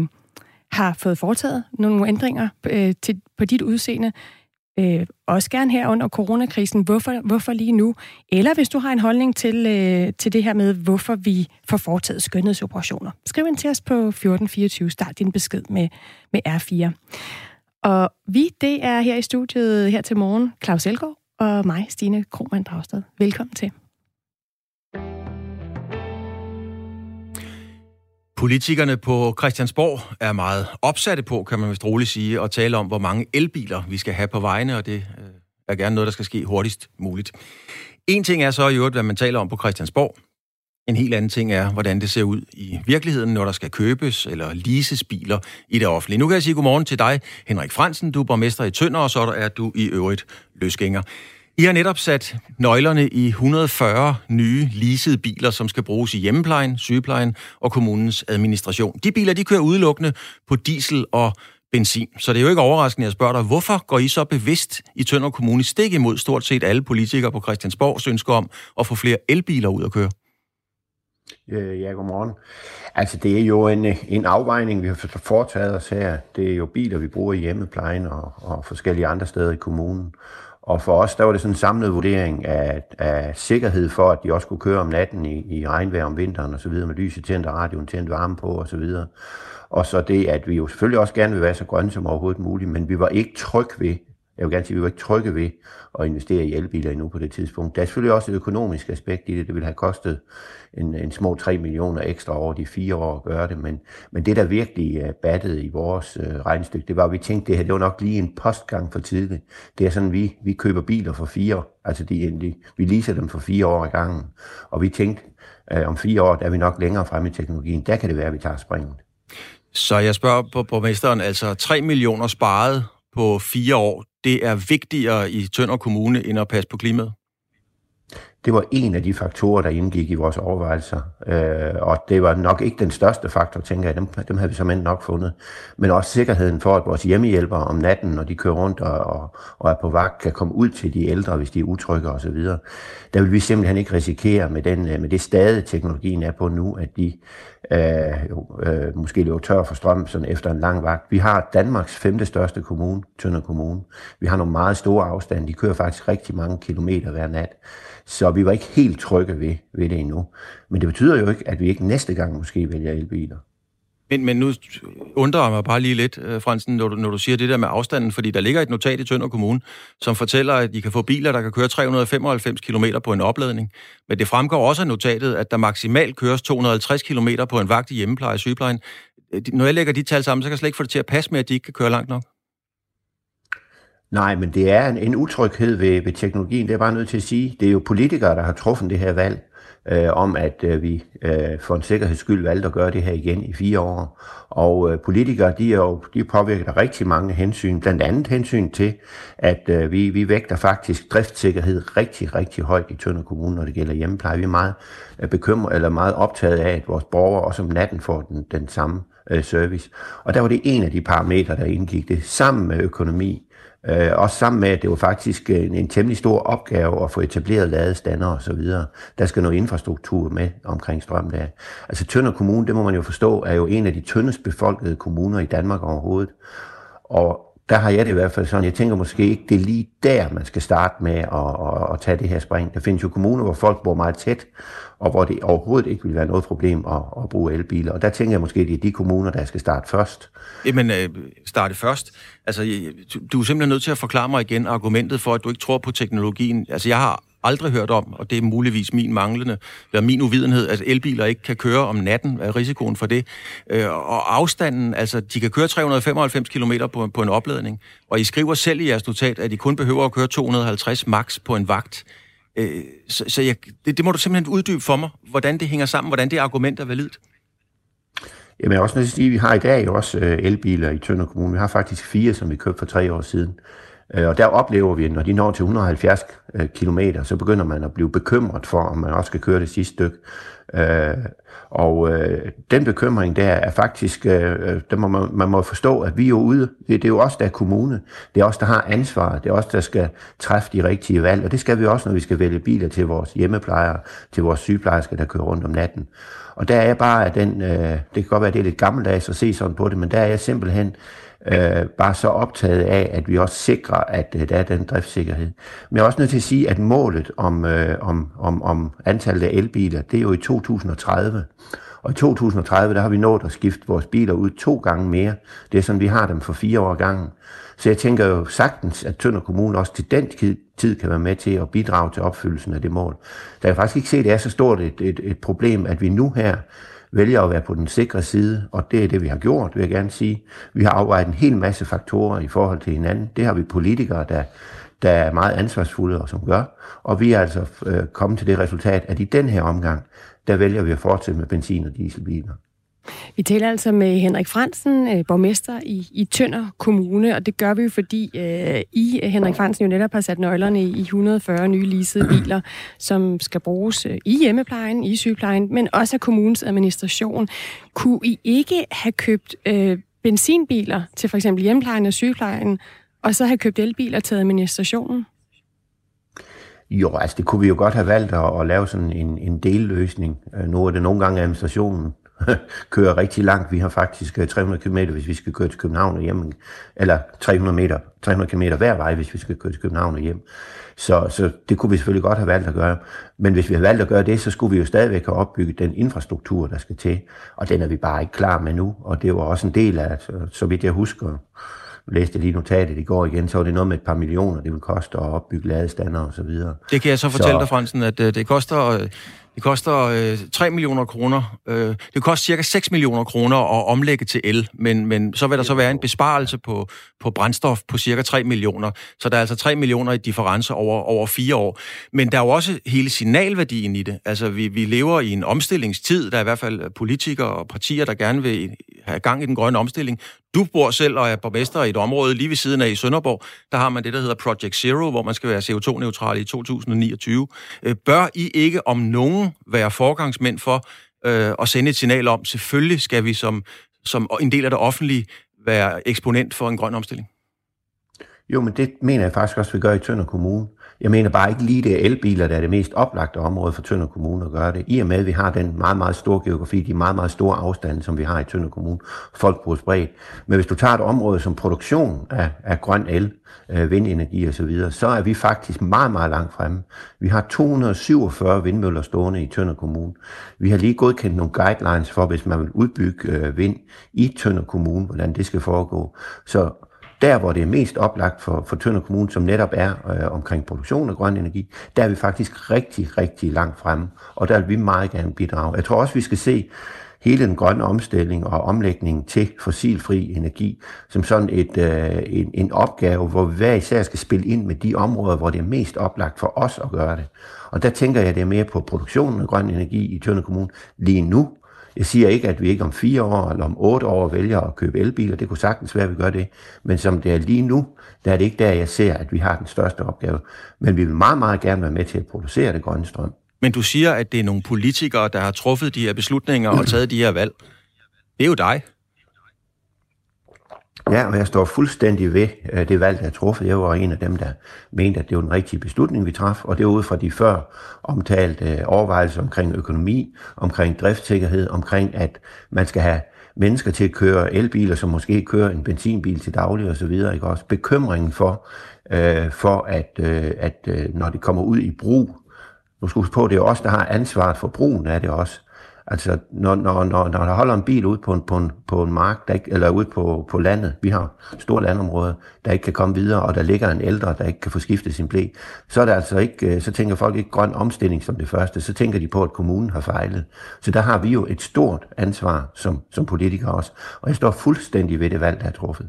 har fået foretaget nogle ændringer øh, til, på dit udseende. øh, også gerne her under coronakrisen, hvorfor, hvorfor lige nu? Eller hvis du har en holdning til, øh, til det her med, hvorfor vi får foretaget skønhedsoperationer. Skriv ind til os på 1424. Start din besked med, med R4. Og vi, det er her i studiet her til morgen, Claus Elgaard og mig, Stine Krohmann Dragsted. Velkommen til. Politikerne på Christiansborg er meget opsatte på, kan man vist roligt sige, at tale om, hvor mange elbiler vi skal have på vejene, og det øh, er gerne noget, der skal ske hurtigst muligt. En ting er så i øvrigt, hvad man taler om på Christiansborg. En helt anden ting er, hvordan det ser ud i virkeligheden, når der skal købes eller leases biler i det offentlige. Nu kan jeg sige godmorgen til dig, Henrik Fransen. Du er borgmester i Tønder, og så er du i øvrigt løsgænger. I har netop sat nøglerne i 140 nye leasede biler, som skal bruges i hjemmeplejen, sygeplejen og kommunens administration. De biler, de kører udelukkende på diesel og benzin. Så det er jo ikke overraskende, at jeg spørger dig, hvorfor går I så bevidst i Tønder Kommune stik imod stort set alle politikere på Christiansborg ønsker om at få flere elbiler ud at køre? Ja, godmorgen. Altså, det er jo en, en afvejning, vi har foretaget os her. Det er jo biler, vi bruger i hjemmeplejen og, og forskellige andre steder i kommunen. Og for os, der var det sådan en samlet vurdering af, af sikkerhed for, at de også kunne køre om natten i, i regnvejr om vinteren og så videre, med lyset tændt og radioen tændt varme på og så videre. Og så det, at vi jo selvfølgelig også gerne vil være så grønne som overhovedet muligt, men vi var ikke trygge ved, jeg vil gerne sige, at vi var ikke trygge ved at investere i elbiler endnu på det tidspunkt. Der er selvfølgelig også et økonomisk aspekt i det. Det ville have kostet en, en små 3 millioner ekstra over de fire år at gøre det. Men, men det, der virkelig øh, battede i vores øh, regnestykke, det var, at vi tænkte, det her det var nok lige en postgang for tidligt. Det er sådan, vi, vi køber biler for fire Altså, de, de, vi leaser dem for fire år ad gangen. Og vi tænkte, øh, om fire år, der er vi nok længere fremme i teknologien. Der kan det være, at vi tager springet. Så jeg spørger på borgmesteren, altså 3 millioner sparet på fire år, det er vigtigere i Tønder Kommune end at passe på klimaet? Det var en af de faktorer, der indgik i vores overvejelser. Øh, og det var nok ikke den største faktor, tænker jeg. Dem, dem havde vi som nok fundet. Men også sikkerheden for, at vores hjemmehjælpere om natten, når de kører rundt og, og, og er på vagt, kan komme ud til de ældre, hvis de er utrygge osv. Der vil vi simpelthen ikke risikere med, den, øh, med det stade, teknologien er på nu, at de øh, jo, øh, måske løber tør for strøm sådan efter en lang vagt. Vi har Danmarks femte største kommune, Tønder Kommune. Vi har nogle meget store afstande. De kører faktisk rigtig mange kilometer hver nat. Så vi var ikke helt trygge ved, ved det endnu. Men det betyder jo ikke, at vi ikke næste gang måske vælger elbiler. Men, men nu undrer jeg mig bare lige lidt, øh, Fransen, når du, når du siger det der med afstanden, fordi der ligger et notat i Tønder Kommune, som fortæller, at I kan få biler, der kan køre 395 km på en opladning. Men det fremgår også af notatet, at der maksimalt køres 250 km på en vagt i hjemmepleje og sygeplejen. Øh, når jeg lægger de tal sammen, så kan jeg slet ikke få det til at passe med, at de ikke kan køre langt nok. Nej, men det er en, en utryghed ved, ved teknologien, det er bare nødt til at sige. Det er jo politikere, der har truffet det her valg øh, om, at øh, vi øh, for en sikkerheds skyld valgte at gøre det her igen i fire år. Og øh, politikere, de er jo de påvirker påvirket af rigtig mange hensyn, blandt andet hensyn til, at øh, vi, vi vægter faktisk driftssikkerhed rigtig, rigtig højt i Tønder Kommune, når det gælder hjemmepleje. Vi er meget øh, bekymret, eller meget optaget af, at vores borgere også om natten får den, den samme øh, service. Og der var det en af de parametre, der indgik det, sammen med økonomi, Øh, også sammen med, at det var faktisk øh, en, en temmelig stor opgave at få etableret ladestander og så videre. Der skal noget infrastruktur med omkring strøm der. Altså Tønder Kommune, det må man jo forstå, er jo en af de tyndest befolkede kommuner i Danmark overhovedet. Og der har jeg det i hvert fald sådan, jeg tænker måske ikke, det er lige der, man skal starte med at, at, at tage det her spring. Der findes jo kommuner, hvor folk bor meget tæt, og hvor det overhovedet ikke vil være noget problem at, at bruge elbiler. Og der tænker jeg måske, at det er de kommuner, der skal starte først. Jamen, øh, starte først. Altså, du er simpelthen nødt til at forklare mig igen argumentet for, at du ikke tror på teknologien. Altså, jeg har aldrig hørt om, og det er muligvis min manglende, eller min uvidenhed, at elbiler ikke kan køre om natten, er risikoen for det. Øh, og afstanden, altså de kan køre 395 km på, på en opladning, og I skriver selv i jeres notat, at I kun behøver at køre 250 max på en vagt. Øh, så så jeg, det, det må du simpelthen uddybe for mig, hvordan det hænger sammen, hvordan det argument er validt. Jamen jeg er også nødt til at sige, at vi har i dag også øh, elbiler i Tønder Kommune. Vi har faktisk fire, som vi købte for tre år siden. Øh, og der oplever vi, at når de når til 170 øh, km, så begynder man at blive bekymret for, om man også skal køre det sidste stykke. Øh, og den bekymring der er faktisk, der må man, man må forstå, at vi er ude, det er jo os, der er kommune, det er os, der har ansvar, det er os, der skal træffe de rigtige valg, og det skal vi også, når vi skal vælge biler til vores hjemmeplejere, til vores sygeplejersker, der kører rundt om natten. Og der er bare den, det kan godt være, at det er lidt gammeldags at se sådan på det, men der er jeg simpelthen øh, var så optaget af, at vi også sikrer, at øh, der er den driftssikkerhed. Men jeg er også nødt til at sige, at målet om, øh, om, om, om antallet af elbiler, det er jo i 2030. Og i 2030, der har vi nået at skifte vores biler ud to gange mere. Det er sådan, vi har dem for fire år gangen. Så jeg tænker jo sagtens, at Tønder Kommune også til den tid kan være med til at bidrage til opfyldelsen af det mål. Der kan faktisk ikke se, at det er så stort et, et, et problem, at vi nu her vælger at være på den sikre side, og det er det, vi har gjort, vil jeg gerne sige. Vi har afvejet en hel masse faktorer i forhold til hinanden. Det har vi politikere, der, der er meget ansvarsfulde og som gør. Og vi er altså øh, kommet til det resultat, at i den her omgang, der vælger vi at fortsætte med benzin- og dieselbiler. Vi taler altså med Henrik Fransen, øh, borgmester i, i Tønder Kommune, og det gør vi jo, fordi øh, I, øh, Henrik Fransen, jo netop har sat nøglerne i 140 nye leasede biler, som skal bruges øh, i hjemmeplejen, i sygeplejen, men også af kommunens administration. Kunne I ikke have købt øh, benzinbiler til for eksempel hjemmeplejen og sygeplejen, og så have købt elbiler til administrationen? Jo, altså det kunne vi jo godt have valgt at, at lave sådan en, en delløsning. Nu er det nogle gange administrationen, (laughs) kører rigtig langt. Vi har faktisk 300 øh, km, hvis vi skal køre til København og hjem, eller 300, meter, 300 km hver vej, hvis vi skal køre til København og hjem. Så, så det kunne vi selvfølgelig godt have valgt at gøre. Men hvis vi har valgt at gøre det, så skulle vi jo stadigvæk have opbygget den infrastruktur, der skal til. Og den er vi bare ikke klar med nu. Og det var også en del af, så, så vidt jeg husker, læste lige notatet i går igen, så var det noget med et par millioner, det vil koste at opbygge ladestander og så videre. Det kan jeg så fortælle så, dig, Fransen, at øh, det koster det koster øh, 3 millioner kroner. Øh, det koster cirka 6 millioner kroner at omlægge til el, men, men så vil der så være en besparelse på, på brændstof på cirka 3 millioner. Så der er altså 3 millioner i difference over, over fire år. Men der er jo også hele signalværdien i det. Altså, vi, vi lever i en omstillingstid. Der er i hvert fald politikere og partier, der gerne vil have gang i den grønne omstilling. Du bor selv og er borgmester i et område lige ved siden af i Sønderborg. Der har man det, der hedder Project Zero, hvor man skal være CO2-neutral i 2029. Øh, bør I ikke om nogen være forgangsmænd for øh, at sende et signal om, selvfølgelig skal vi som, som en del af det offentlige være eksponent for en grøn omstilling? Jo, men det mener jeg faktisk også, vi gør i Tønder Kommune. Jeg mener bare ikke lige, det er elbiler, der er det mest oplagte område for Tønder Kommune at gøre det. I og med, at vi har den meget, meget store geografi, de meget, meget store afstande, som vi har i Tønder Kommune. Folk bruger spredt. Men hvis du tager et område som produktion af, af grøn el, øh, vindenergi osv., så, videre, så er vi faktisk meget, meget langt fremme. Vi har 247 vindmøller stående i Tønder Kommune. Vi har lige godkendt nogle guidelines for, hvis man vil udbygge øh, vind i Tønder Kommune, hvordan det skal foregå. Så der, hvor det er mest oplagt for, for Tønder Kommune, som netop er øh, omkring produktion af grøn energi, der er vi faktisk rigtig, rigtig langt fremme, og der vil vi meget gerne bidrage. Jeg tror også, vi skal se hele den grønne omstilling og omlægning til fossilfri energi som sådan et, øh, en, en opgave, hvor vi hver især skal spille ind med de områder, hvor det er mest oplagt for os at gøre det. Og der tænker jeg, det er mere på produktionen af grøn energi i Tønder Kommune lige nu, jeg siger ikke, at vi ikke om fire år eller om otte år vælger at købe elbiler. Det kunne sagtens være, at vi gør det. Men som det er lige nu, der er det ikke der, jeg ser, at vi har den største opgave. Men vi vil meget, meget gerne være med til at producere det grønne strøm. Men du siger, at det er nogle politikere, der har truffet de her beslutninger og taget de her valg. Det er jo dig. Ja, og jeg står fuldstændig ved øh, det valg, der er truffet. Jeg var en af dem, der mente, at det var den rigtige beslutning, vi traf, og det var ud fra de før omtalte øh, overvejelser omkring økonomi, omkring driftssikkerhed, omkring at man skal have mennesker til at køre elbiler, som måske kører en benzinbil til daglig og så videre, ikke også? Bekymringen for, øh, for at, øh, at øh, når det kommer ud i brug, nu skal huske på, det er os, der har ansvaret for brugen af det også, Altså, når, når, når, når der holder en bil ude på en, på en, på en mark, der ikke, eller ude på, på landet, vi har store landområder, der ikke kan komme videre, og der ligger en ældre, der ikke kan få skiftet sin blæ, så er det altså ikke, øh, så tænker folk ikke grøn omstilling som det første, så tænker de på, at kommunen har fejlet. Så der har vi jo et stort ansvar som, som politikere også, og jeg står fuldstændig ved det valg, der er truffet.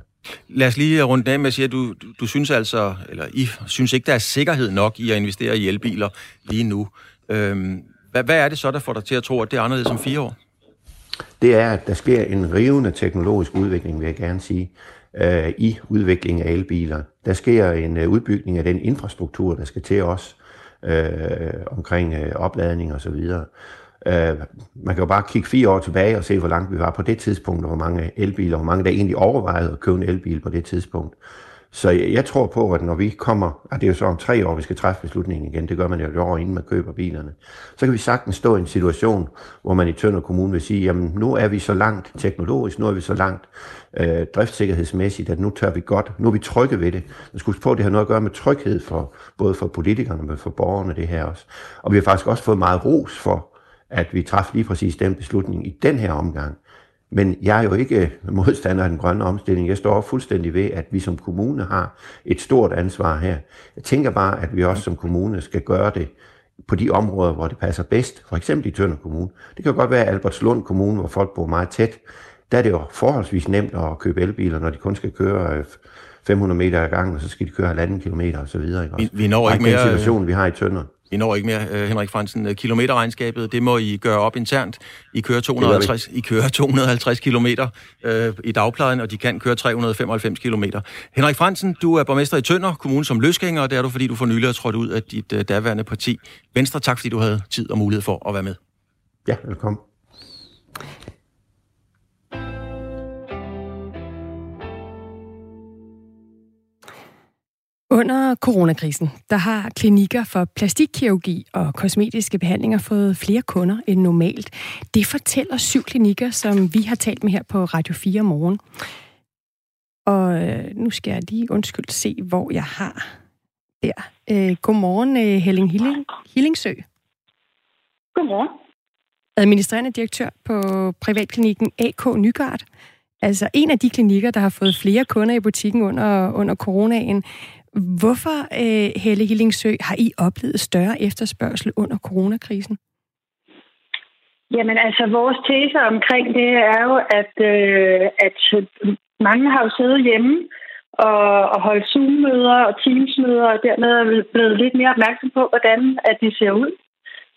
Lad os lige runde af med at sige, at du, du, du synes altså, eller I synes ikke, der er sikkerhed nok i at investere i elbiler lige nu. Øhm, hvad, hvad er det så, der får dig til at tro, at det er anderledes om fire år? Det er, at der sker en rivende teknologisk udvikling, vil jeg gerne sige, øh, i udviklingen af elbiler. Der sker en øh, udbygning af den infrastruktur, der skal til os øh, omkring øh, opladning og så videre. Øh, man kan jo bare kigge fire år tilbage og se, hvor langt vi var på det tidspunkt, og hvor mange elbiler, hvor mange der egentlig overvejede at købe en elbil på det tidspunkt. Så jeg, jeg tror på, at når vi kommer, og det er jo så om tre år, vi skal træffe beslutningen igen, det gør man jo et år inden man køber bilerne, så kan vi sagtens stå i en situation, hvor man i Tønder Kommune vil sige, jamen nu er vi så langt teknologisk, nu er vi så langt øh, driftssikkerhedsmæssigt, at nu tør vi godt, nu er vi trygge ved det. Man skulle på, at det har noget at gøre med tryghed for både for politikerne, men for borgerne det her også. Og vi har faktisk også fået meget ros for, at vi træffede lige præcis den beslutning i den her omgang. Men jeg er jo ikke (laughs) modstander af den grønne omstilling. Jeg står fuldstændig ved, at vi som kommune har et stort ansvar her. Jeg tænker bare, at vi også som kommune skal gøre det på de områder, hvor det passer bedst. For eksempel i Tønder Kommune. Det kan godt være Albertslund Kommune, hvor folk bor meget tæt. Der er det jo forholdsvis nemt at købe elbiler, når de kun skal køre 500 meter ad gangen, og så skal de køre halvanden kilometer og så videre. Ikke? Vi, vi når ikke mere... Den situation, vi har i Tønder. I når ikke mere, øh, Henrik Fransen. Øh, kilometerregnskabet, det må I gøre op internt. I kører 250, I kører 250 kilometer øh, i dagplejen, og de kan køre 395 kilometer. Henrik Fransen, du er borgmester i Tønder Kommune som løsgænger, og det er du, fordi du for nylig har trådt ud af dit øh, daværende parti. Venstre, tak fordi du havde tid og mulighed for at være med. Ja, velkommen. Under coronakrisen, der har klinikker for plastikkirurgi og kosmetiske behandlinger fået flere kunder end normalt. Det fortæller syv klinikker, som vi har talt med her på Radio 4 morgen. Og øh, nu skal jeg lige undskyld se, hvor jeg har der. Øh, godmorgen, øh, Helling Hilling, Hillingsø. Godmorgen. Administrerende direktør på privatklinikken AK Nygard. Altså en af de klinikker, der har fået flere kunder i butikken under, under coronaen. Hvorfor, øh, Helle Hillingsø, har I oplevet større efterspørgsel under coronakrisen? Jamen altså, vores tese omkring det er jo, at, øh, at mange har jo siddet hjemme og, og holdt Zoom-møder og Teams-møder, og dermed er blevet lidt mere opmærksom på, hvordan at de ser ud.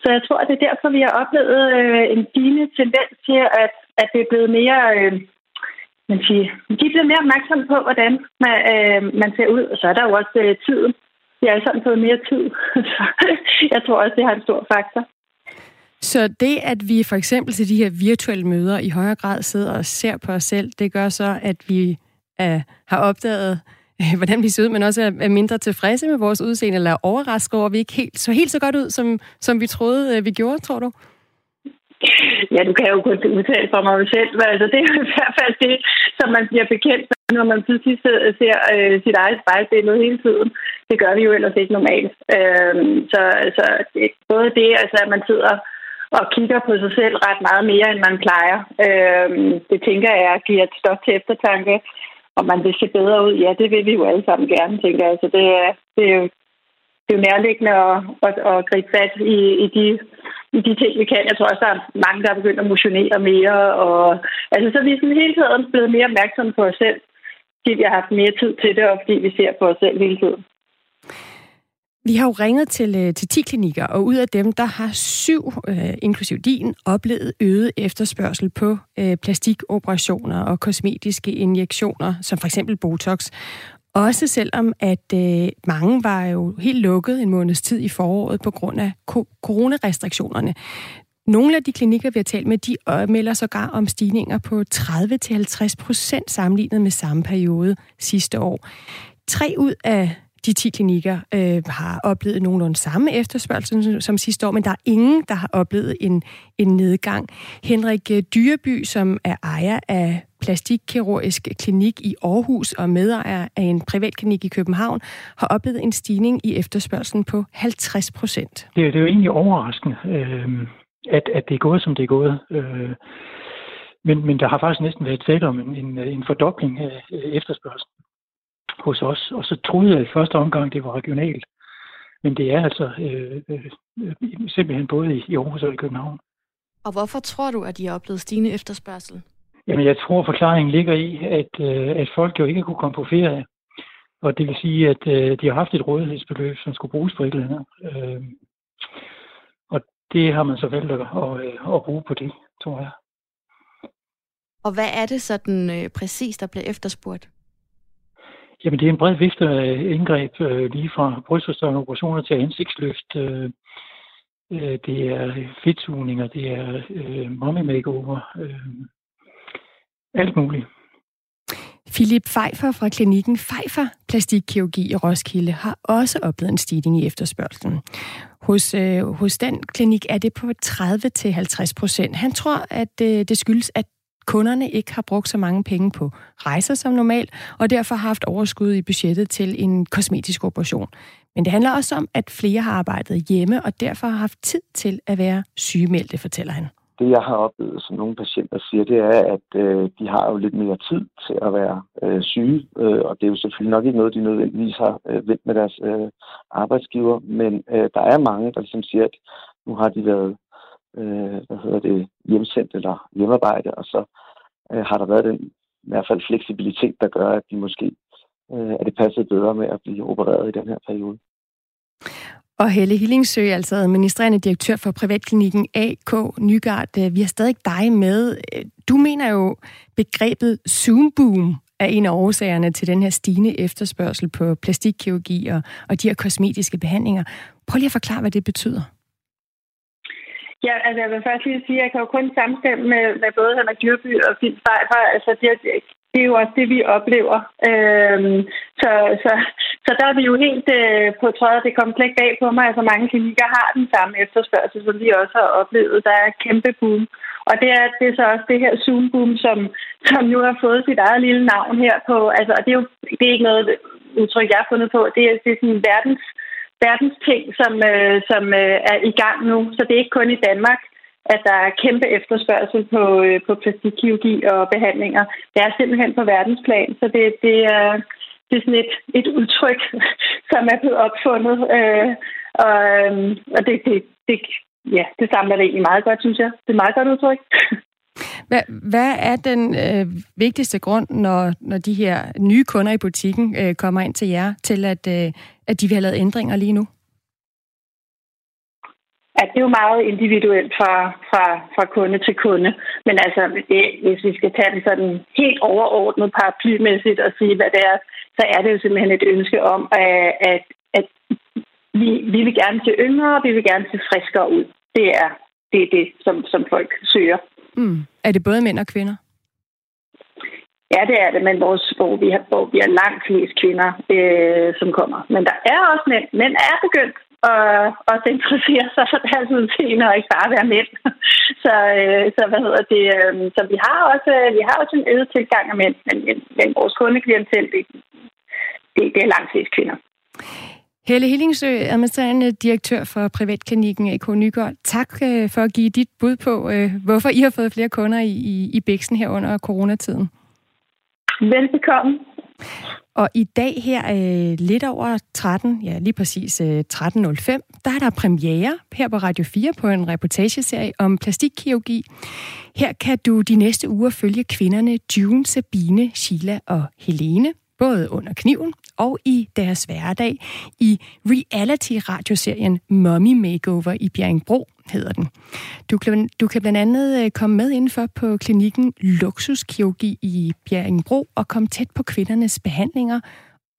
Så jeg tror, at det er derfor, vi har oplevet øh, en stigende tendens til, at, at det er blevet mere... Øh, man sige, de bliver mere opmærksomme på, hvordan man, øh, man ser ud. Og så er der jo også øh, tiden. Vi har sådan fået mere tid. (laughs) Så jeg tror også, det har en stor faktor. Så det, at vi for eksempel til de her virtuelle møder i højere grad sidder og ser på os selv, det gør så, at vi øh, har opdaget, øh, hvordan vi ser ud, men også er mindre tilfredse med vores udseende, eller er overrasket over, at vi ikke helt, så helt så godt ud, som, som vi troede, øh, vi gjorde, tror du? (laughs) Ja, du kan jo kun udtale for mig selv, men altså, det er i hvert fald det, som man bliver bekendt med, når man pludselig ser øh, sit eget spejlbillede hele tiden. Det gør vi jo ellers ikke normalt. Øh, så så det, både det, altså, at man sidder og kigger på sig selv ret meget mere, end man plejer, øh, det tænker jeg giver et stof til eftertanke, om man vil se bedre ud. Ja, det vil vi jo alle sammen gerne, tænker jeg. Så det, det er jo det er jo nærliggende at, at, at gribe fat i, i de i de ting, vi kan. Jeg tror også, der er mange, der er begyndt at motionere mere. Og, altså, så vi sådan hele tiden blevet mere opmærksomme på os selv, fordi vi har haft mere tid til det, og fordi vi ser på os selv hele tiden. Vi har jo ringet til, øh, til 10 klinikker, og ud af dem, der har syv, øh, inklusiv din, oplevet øget efterspørgsel på øh, plastikoperationer og kosmetiske injektioner, som for eksempel Botox. Også selvom, at øh, mange var jo helt lukket en måneds tid i foråret på grund af coronarestriktionerne. Nogle af de klinikker, vi har talt med, de øh, melder sågar om stigninger på 30-50 procent sammenlignet med samme periode sidste år. Tre ud af de 10 klinikker øh, har oplevet nogenlunde samme efterspørgsel som sidste år, men der er ingen, der har oplevet en, en nedgang. Henrik Dyreby, som er ejer af plastikkirurgisk klinik i Aarhus og medejer af en privatklinik i København, har oplevet en stigning i efterspørgselen på 50 procent. Det, det er jo egentlig overraskende, øh, at, at det er gået, som det er gået. Øh, men, men der har faktisk næsten været tale om en, en, en fordobling af efterspørgselen hos os. Og så troede jeg i første omgang, det var regionalt. Men det er altså øh, øh, simpelthen både i, i Aarhus og i København. Og hvorfor tror du, at de har oplevet stigende efterspørgsel? Jamen, jeg tror, forklaringen ligger i, at, øh, at folk jo ikke kunne komme på ferie. Og det vil sige, at øh, de har haft et rådighedsbeløb, som skulle bruges på et eller andet. Øh, og det har man så valgt at, at, at bruge på det, tror jeg. Og hvad er det sådan øh, præcis, der bliver efterspurgt? Jamen, det er en bred vifte af indgreb, øh, lige fra brystforstørrende operationer til ansigtsløft. Øh, øh, det er fedtsugninger, det er øh, mommy makeover, øh, alt muligt. Philip Pfeiffer fra klinikken Pfeiffer Plastikkirurgi i Roskilde har også oplevet en stigning i efterspørgselen. Hos, øh, hos den klinik er det på 30-50 procent. Han tror, at øh, det skyldes, at kunderne ikke har brugt så mange penge på rejser som normalt, og derfor har haft overskud i budgettet til en kosmetisk operation. Men det handler også om, at flere har arbejdet hjemme, og derfor har haft tid til at være sygemeldte, fortæller han det, jeg har oplevet, som nogle patienter siger, det er, at øh, de har jo lidt mere tid til at være øh, syge, øh, og det er jo selvfølgelig nok ikke noget, de nødvendigvis har øh, vendt med deres øh, arbejdsgiver, men øh, der er mange, der ligesom siger, at nu har de været øh, hvad hedder det, hjemsendt eller hjemmearbejde, og så øh, har der været den i hvert fald fleksibilitet, der gør, at de måske øh, er det passet bedre med at blive opereret i den her periode. Og Helle Hillingsø, altså administrerende direktør for privatklinikken AK Nygaard, øh, vi har stadig dig med. Øh, du mener jo, begrebet Zoom Boom er en af årsagerne til den her stigende efterspørgsel på plastikkirurgi og, og de her kosmetiske behandlinger. Prøv lige at forklare, hvad det betyder. Ja, altså jeg vil først lige sige, at jeg kan jo kun samstemme med, med både Henrik Dyrby og Finn Altså det, det er jo også det, vi oplever. Øhm, så, så, så der er vi jo helt øh, på trådet. Det kom slet bag på mig. Altså mange klinikker har den samme efterspørgsel, som vi også har oplevet. Der er kæmpe boom. Og det er, det er så også det her Zoom-boom, som, som nu har fået sit eget lille navn her på. Altså, og det er jo det er ikke noget udtryk, jeg har fundet på. Det er, det er sådan verdens, verdens ting, som, øh, som øh, er i gang nu. Så det er ikke kun i Danmark at der er kæmpe efterspørgsel på, øh, på plastikkirurgi og behandlinger. Det er simpelthen på verdensplan, så det, det, er, det er sådan et, et udtryk, (laughs) som er blevet opfundet. Øh, og øhm, og det, det, det, ja, det samler det egentlig meget godt, synes jeg. Det er et meget godt udtryk. (laughs) Hvad, hvad er den øh, vigtigste grund, når, når de her nye kunder i butikken øh, kommer ind til jer, til at, øh, at de vil have lavet ændringer lige nu? At det er jo meget individuelt fra, fra, fra kunde til kunde. Men altså, det, hvis vi skal tage det sådan helt overordnet paraplymæssigt og sige, hvad det er, så er det jo simpelthen et ønske om, at, at, at vi, vi vil gerne se yngre, vi vil gerne se friskere ud. Det er det, er det som, som folk søger. Mm. Er det både mænd og kvinder? Ja, det er det, men vores, hvor, vi har, hvor vi har langt flest kvinder, øh, som kommer. Men der er også mænd. Mænd er begyndt og også interessere sig for deres udseende og ikke bare være mænd. (laughs) Så, øh, så hvad hedder det? Øh, så vi har også vi har også en øget tilgang af mænd, men, men vores kundeklientel, det, det, det er langt flest kvinder. Helle Hillingsø, administrerende direktør for privatklinikken AK Nygaard. Tak øh, for at give dit bud på, øh, hvorfor I har fået flere kunder i, i, i Bæksen her under coronatiden. Velbekomme. Og i dag her øh, lidt over 13, ja lige præcis øh, 13.05, der er der premiere her på Radio 4 på en reportageserie om plastikkirurgi. Her kan du de næste uger følge kvinderne June, Sabine, Sheila og Helene, både under kniven og i deres hverdag i reality-radioserien Mommy Makeover i Bjerringbro, hedder den. Du kan, du kan blandt andet øh, komme med indenfor på klinikken Luksuskirurgi i Bjerringbro og komme tæt på kvindernes behandlinger,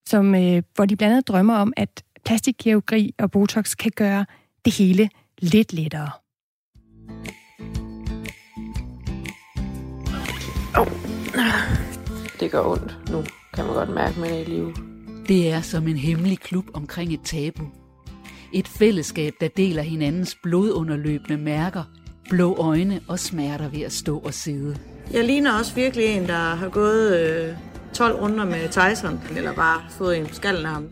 som, øh, hvor de blandt andet drømmer om, at plastikkirurgi og Botox kan gøre det hele lidt lettere. Oh. Det gør ondt nu, kan man godt mærke, man er i live. Det er som en hemmelig klub omkring et tabu. Et fællesskab, der deler hinandens blodunderløbende mærker, blå øjne og smerter ved at stå og sidde. Jeg ligner også virkelig en, der har gået øh, 12 runder med Tyson, eller bare fået en skallen af ham.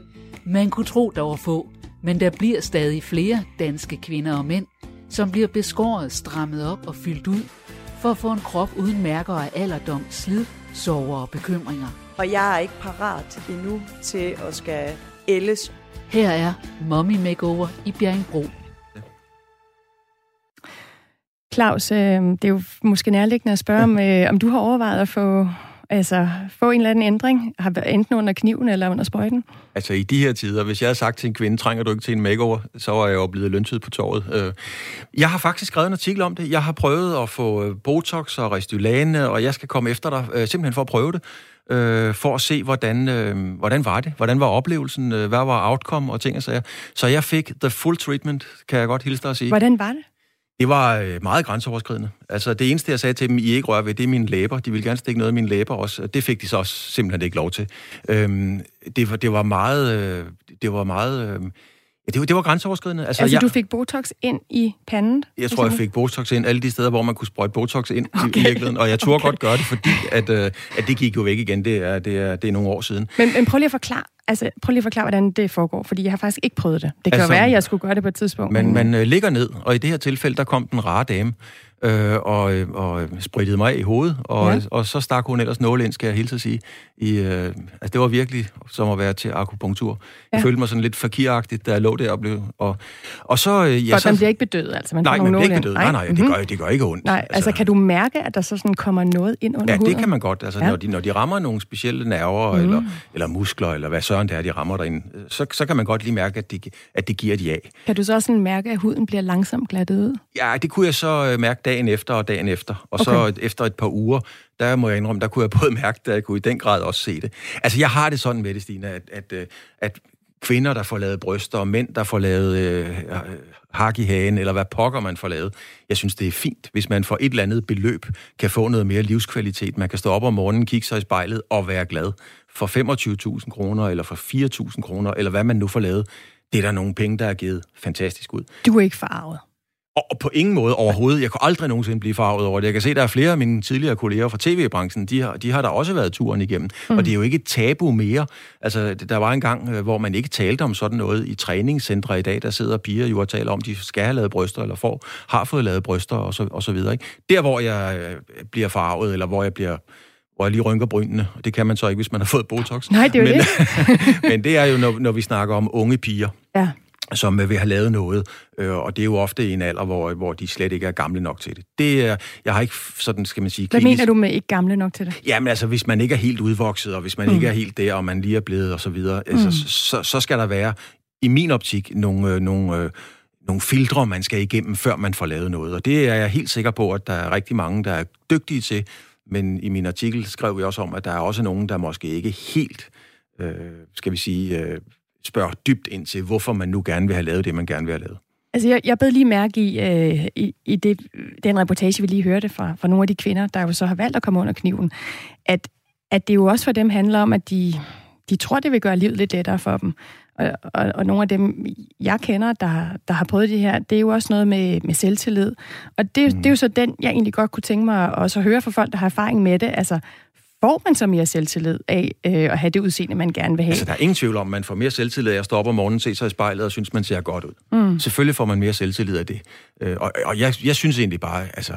Man kunne tro, der var få, men der bliver stadig flere danske kvinder og mænd, som bliver beskåret, strammet op og fyldt ud, for at få en krop uden mærker af alderdom, slid, sorger og bekymringer. Og jeg er ikke parat endnu til at skal ældes. Her er Mommy Makeover i Bjerringbro. Claus, øh, det er jo måske nærliggende at spørge, om, øh, om du har overvejet at få, altså, få en eller anden ændring, enten under kniven eller under sprøjten? Altså i de her tider, hvis jeg havde sagt til en kvinde, trænger du ikke til en makeover, så var jeg jo blevet løntid på torvet. Øh, jeg har faktisk skrevet en artikel om det. Jeg har prøvet at få øh, Botox og Restylane, og jeg skal komme efter dig, simpelthen for at prøve det øh, for at se, hvordan, øh, hvordan var det? Hvordan var oplevelsen? Øh, hvad var outcome og ting og sager? Så jeg fik the full treatment, kan jeg godt hilse dig at sige. Hvordan var det? Det var øh, meget grænseoverskridende. Altså, det eneste, jeg sagde til dem, I ikke rører ved, det er mine læber. De ville gerne stikke noget af mine læber også. Det fik de så også simpelthen ikke lov til. Øhm, det, var, det var meget... Øh, det var meget... Øh, det var, det var grænseoverskridende. Altså, altså jeg, du fik Botox ind i panden? Jeg tror, jeg fik Botox ind alle de steder, hvor man kunne sprøjte Botox ind okay. i virkeligheden. Og jeg turde (laughs) okay. godt gøre det, fordi at, øh, at det gik jo væk igen. Det er, det er, det er nogle år siden. Men, men prøv lige at forklare, altså, prøv lige at forklare, hvordan det foregår, fordi jeg har faktisk ikke prøvet det. Det kan altså, jo være, at jeg skulle gøre det på et tidspunkt. Men man øh, ligger ned, og i det her tilfælde, der kom den rare dame, øh, og, og sprittede mig i hovedet, og, ja. og så stak hun ellers nåle ind, skal jeg hilse at sige. I, øh, altså, det var virkelig som at være til akupunktur. Ja. Jeg følte mig sådan lidt fakiragtigt, da jeg lå der og blev... Og, og så... Øh, ja, Godt, så, man bliver ikke bedøvet, altså? Man nej, man bliver ikke bedøvet. Nej, nej, mm-hmm. det, gør, det gør ikke ondt. Nej, altså, altså kan du mærke, at der så sådan kommer noget ind under ja, huden? Ja, det kan man godt. Altså, ja. når, de, når de rammer nogle specielle nerver, mm. eller, eller muskler, eller hvad søren det er, de rammer derinde, så, så kan man godt lige mærke, at det, at det giver de af. Kan du så også sådan mærke, at huden bliver langsomt glattet ud? Ja, det kunne jeg så øh, mærke dagen efter og dagen efter. Og okay. så efter et par uger, der må jeg indrømme, der kunne jeg både (laughs) mærke det, og jeg kunne i den grad også se det. Altså, jeg har det sådan med det, Stine, at, at, øh, at kvinder, der får lavet bryster, og mænd, der får lavet øh, hak i hagen, eller hvad pokker man får lavet. Jeg synes, det er fint, hvis man for et eller andet beløb kan få noget mere livskvalitet. Man kan stå op om morgenen, kigge sig i spejlet og være glad. For 25.000 kroner, eller for 4.000 kroner, eller hvad man nu får lavet, det er der nogle penge, der er givet fantastisk ud. Du er ikke farvet. Og på ingen måde overhovedet. Jeg kunne aldrig nogensinde blive farvet over det. Jeg kan se, at der er flere af mine tidligere kolleger fra tv-branchen, de har, de har der også været turen igennem. Mm. Og det er jo ikke et tabu mere. Altså, der var en gang, øh, hvor man ikke talte om sådan noget i træningscentre i dag. Der sidder piger jo og taler om, de skal have lavet bryster, eller får, har fået lavet bryster, og så, og så videre. Ikke? Der, hvor jeg øh, bliver farvet, eller hvor jeg bliver hvor jeg lige rynker brynene. Det kan man så ikke, hvis man har fået Botox. Nej, det er jo men, det. (laughs) men det er jo, når, når vi snakker om unge piger. Ja som vil have lavet noget, øh, og det er jo ofte i en alder, hvor, hvor de slet ikke er gamle nok til det. Det er, jeg har ikke sådan, skal man sige... Hvad klinisk... mener du med ikke gamle nok til det? Jamen altså, hvis man ikke er helt udvokset, og hvis man mm. ikke er helt der, og man lige er blevet, og så videre, mm. altså, så, så skal der være, i min optik, nogle, øh, nogle, øh, nogle filtre, man skal igennem, før man får lavet noget. Og det er jeg helt sikker på, at der er rigtig mange, der er dygtige til, men i min artikel skrev jeg også om, at der er også nogen, der måske ikke helt, øh, skal vi sige... Øh, spørger dybt ind til, hvorfor man nu gerne vil have lavet det, man gerne vil have lavet. Altså, jeg, jeg bed lige mærke i, øh, i, i det, den reportage, vi lige hørte fra, fra nogle af de kvinder, der jo så har valgt at komme under kniven, at, at det jo også for dem handler om, at de, de tror, det vil gøre livet lidt lettere for dem. Og, og, og nogle af dem, jeg kender, der, der har prøvet det her, det er jo også noget med, med selvtillid. Og det, mm. det er jo så den, jeg egentlig godt kunne tænke mig at også høre fra folk, der har erfaring med det. Altså, får man så mere selvtillid af øh, at have det udseende, man gerne vil have? Altså, der er ingen tvivl om, at man får mere selvtillid af at stå op om morgenen, se sig i spejlet og synes, man ser godt ud. Mm. Selvfølgelig får man mere selvtillid af det. Øh, og og jeg, jeg synes egentlig bare, altså,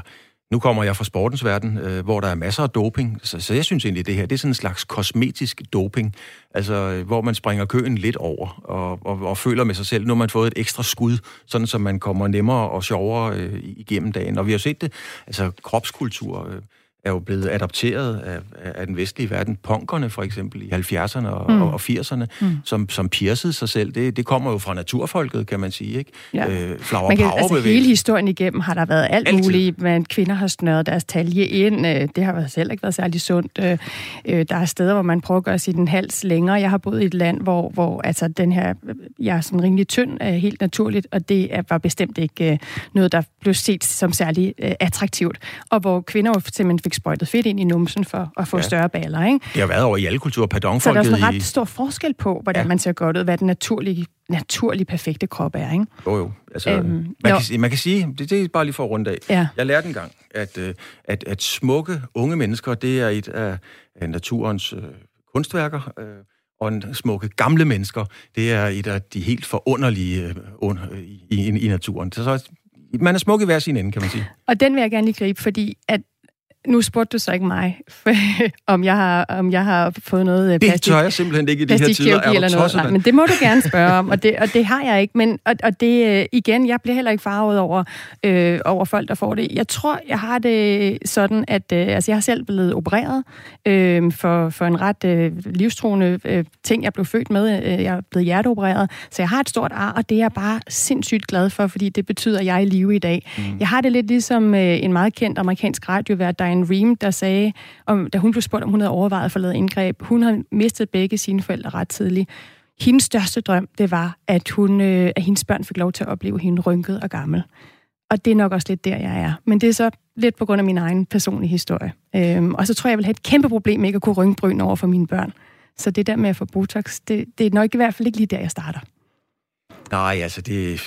nu kommer jeg fra sportens verden, øh, hvor der er masser af doping, så, så jeg synes egentlig, det her, det er sådan en slags kosmetisk doping, altså øh, hvor man springer køen lidt over og, og, og føler med sig selv, nu har man fået et ekstra skud, sådan så man kommer nemmere og sjovere øh, igennem dagen. Og vi har set det, altså kropskultur, øh, er jo blevet adopteret af, af den vestlige verden. Punkerne for eksempel i 70'erne og, mm. og 80'erne, mm. som, som piercede sig selv. Det, det kommer jo fra naturfolket, kan man sige. Ikke? Ja. Øh, Flower man kan, altså, hele historien igennem har der været alt Altid. muligt. Men kvinder har snøret deres talje ind. Øh, det har selv ikke været særlig sundt. Øh, øh, der er steder, hvor man prøver at gøre sin hals længere. Jeg har boet i et land, hvor, hvor altså, den her, jeg er sådan rimelig tynd, helt naturligt, og det var bestemt ikke noget, der blev set som særlig attraktivt. Og hvor kvinder jo simpelthen fik sprøjtet fedt ind i numsen for at få ja. større baller, ikke? Det har været over i alle kulturer. Pardon, Så der er også en ret stor forskel på, hvordan ja. man ser godt ud, hvad den naturlige, naturlige perfekte krop er, ikke? Jo, jo. Altså, øhm, man, jo. Kan, man kan sige, det, det er bare lige for at runde af. Ja. Jeg lærte engang, at, øh, at, at smukke unge mennesker, det er et af, af naturens øh, kunstværker, øh, og en smukke gamle mennesker, det er et af de helt forunderlige øh, under, i, i, i naturen. Så, så man er smuk i hver sin ende, kan man sige. Og den vil jeg gerne lige gribe, fordi at nu spurgte du så ikke mig, (laughs) om, jeg har, om jeg har fået noget plastik. Det tør jeg simpelthen ikke i de her tider. Er eller noget. Nej, men det må du gerne spørge om, og det, og det har jeg ikke. Men, og, og det, øh, igen, jeg bliver heller ikke farvet over, øh, over folk, der får det. Jeg tror, jeg har det sådan, at øh, altså, jeg har selv blevet opereret øh, for, for en ret øh, livstruende øh, ting, jeg blev født med. Øh, jeg er blevet hjerteopereret, så jeg har et stort ar, og det er jeg bare sindssygt glad for, fordi det betyder, at jeg er i live i dag. Mm. Jeg har det lidt ligesom øh, en meget kendt amerikansk radiovært, Diane Ream, der sagde, om, da hun blev spurgt, om hun havde overvejet at forlade indgreb, hun har mistet begge sine forældre ret tidligt. Hendes største drøm, det var, at, hun, øh, at hendes børn fik lov til at opleve hende rynket og gammel. Og det er nok også lidt der, jeg er. Men det er så lidt på grund af min egen personlige historie. Øhm, og så tror jeg, jeg vil have et kæmpe problem med ikke at kunne rynke bryn over for mine børn. Så det der med at få Botox, det, det er nok i hvert fald ikke lige der, jeg starter. Nej, altså det,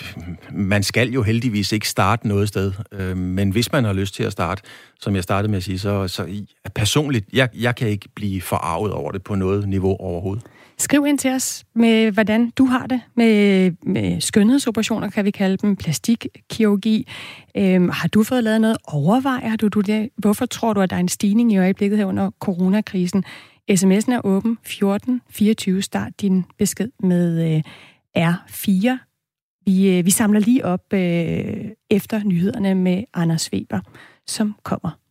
man skal jo heldigvis ikke starte noget sted. Øh, men hvis man har lyst til at starte, som jeg startede med at sige, så, så personligt, jeg, jeg kan ikke blive forarvet over det på noget niveau overhovedet. Skriv ind til os med, hvordan du har det med, med skønhedsoperationer, kan vi kalde dem, plastikkirurgi. Øhm, har du fået lavet noget? Overvejer du, du det? Hvorfor tror du, at der er en stigning i øjeblikket her under coronakrisen? SMS'en er åben 1424. Start din besked med øh, R4. Vi, øh, vi samler lige op øh, efter nyhederne med Anders Weber, som kommer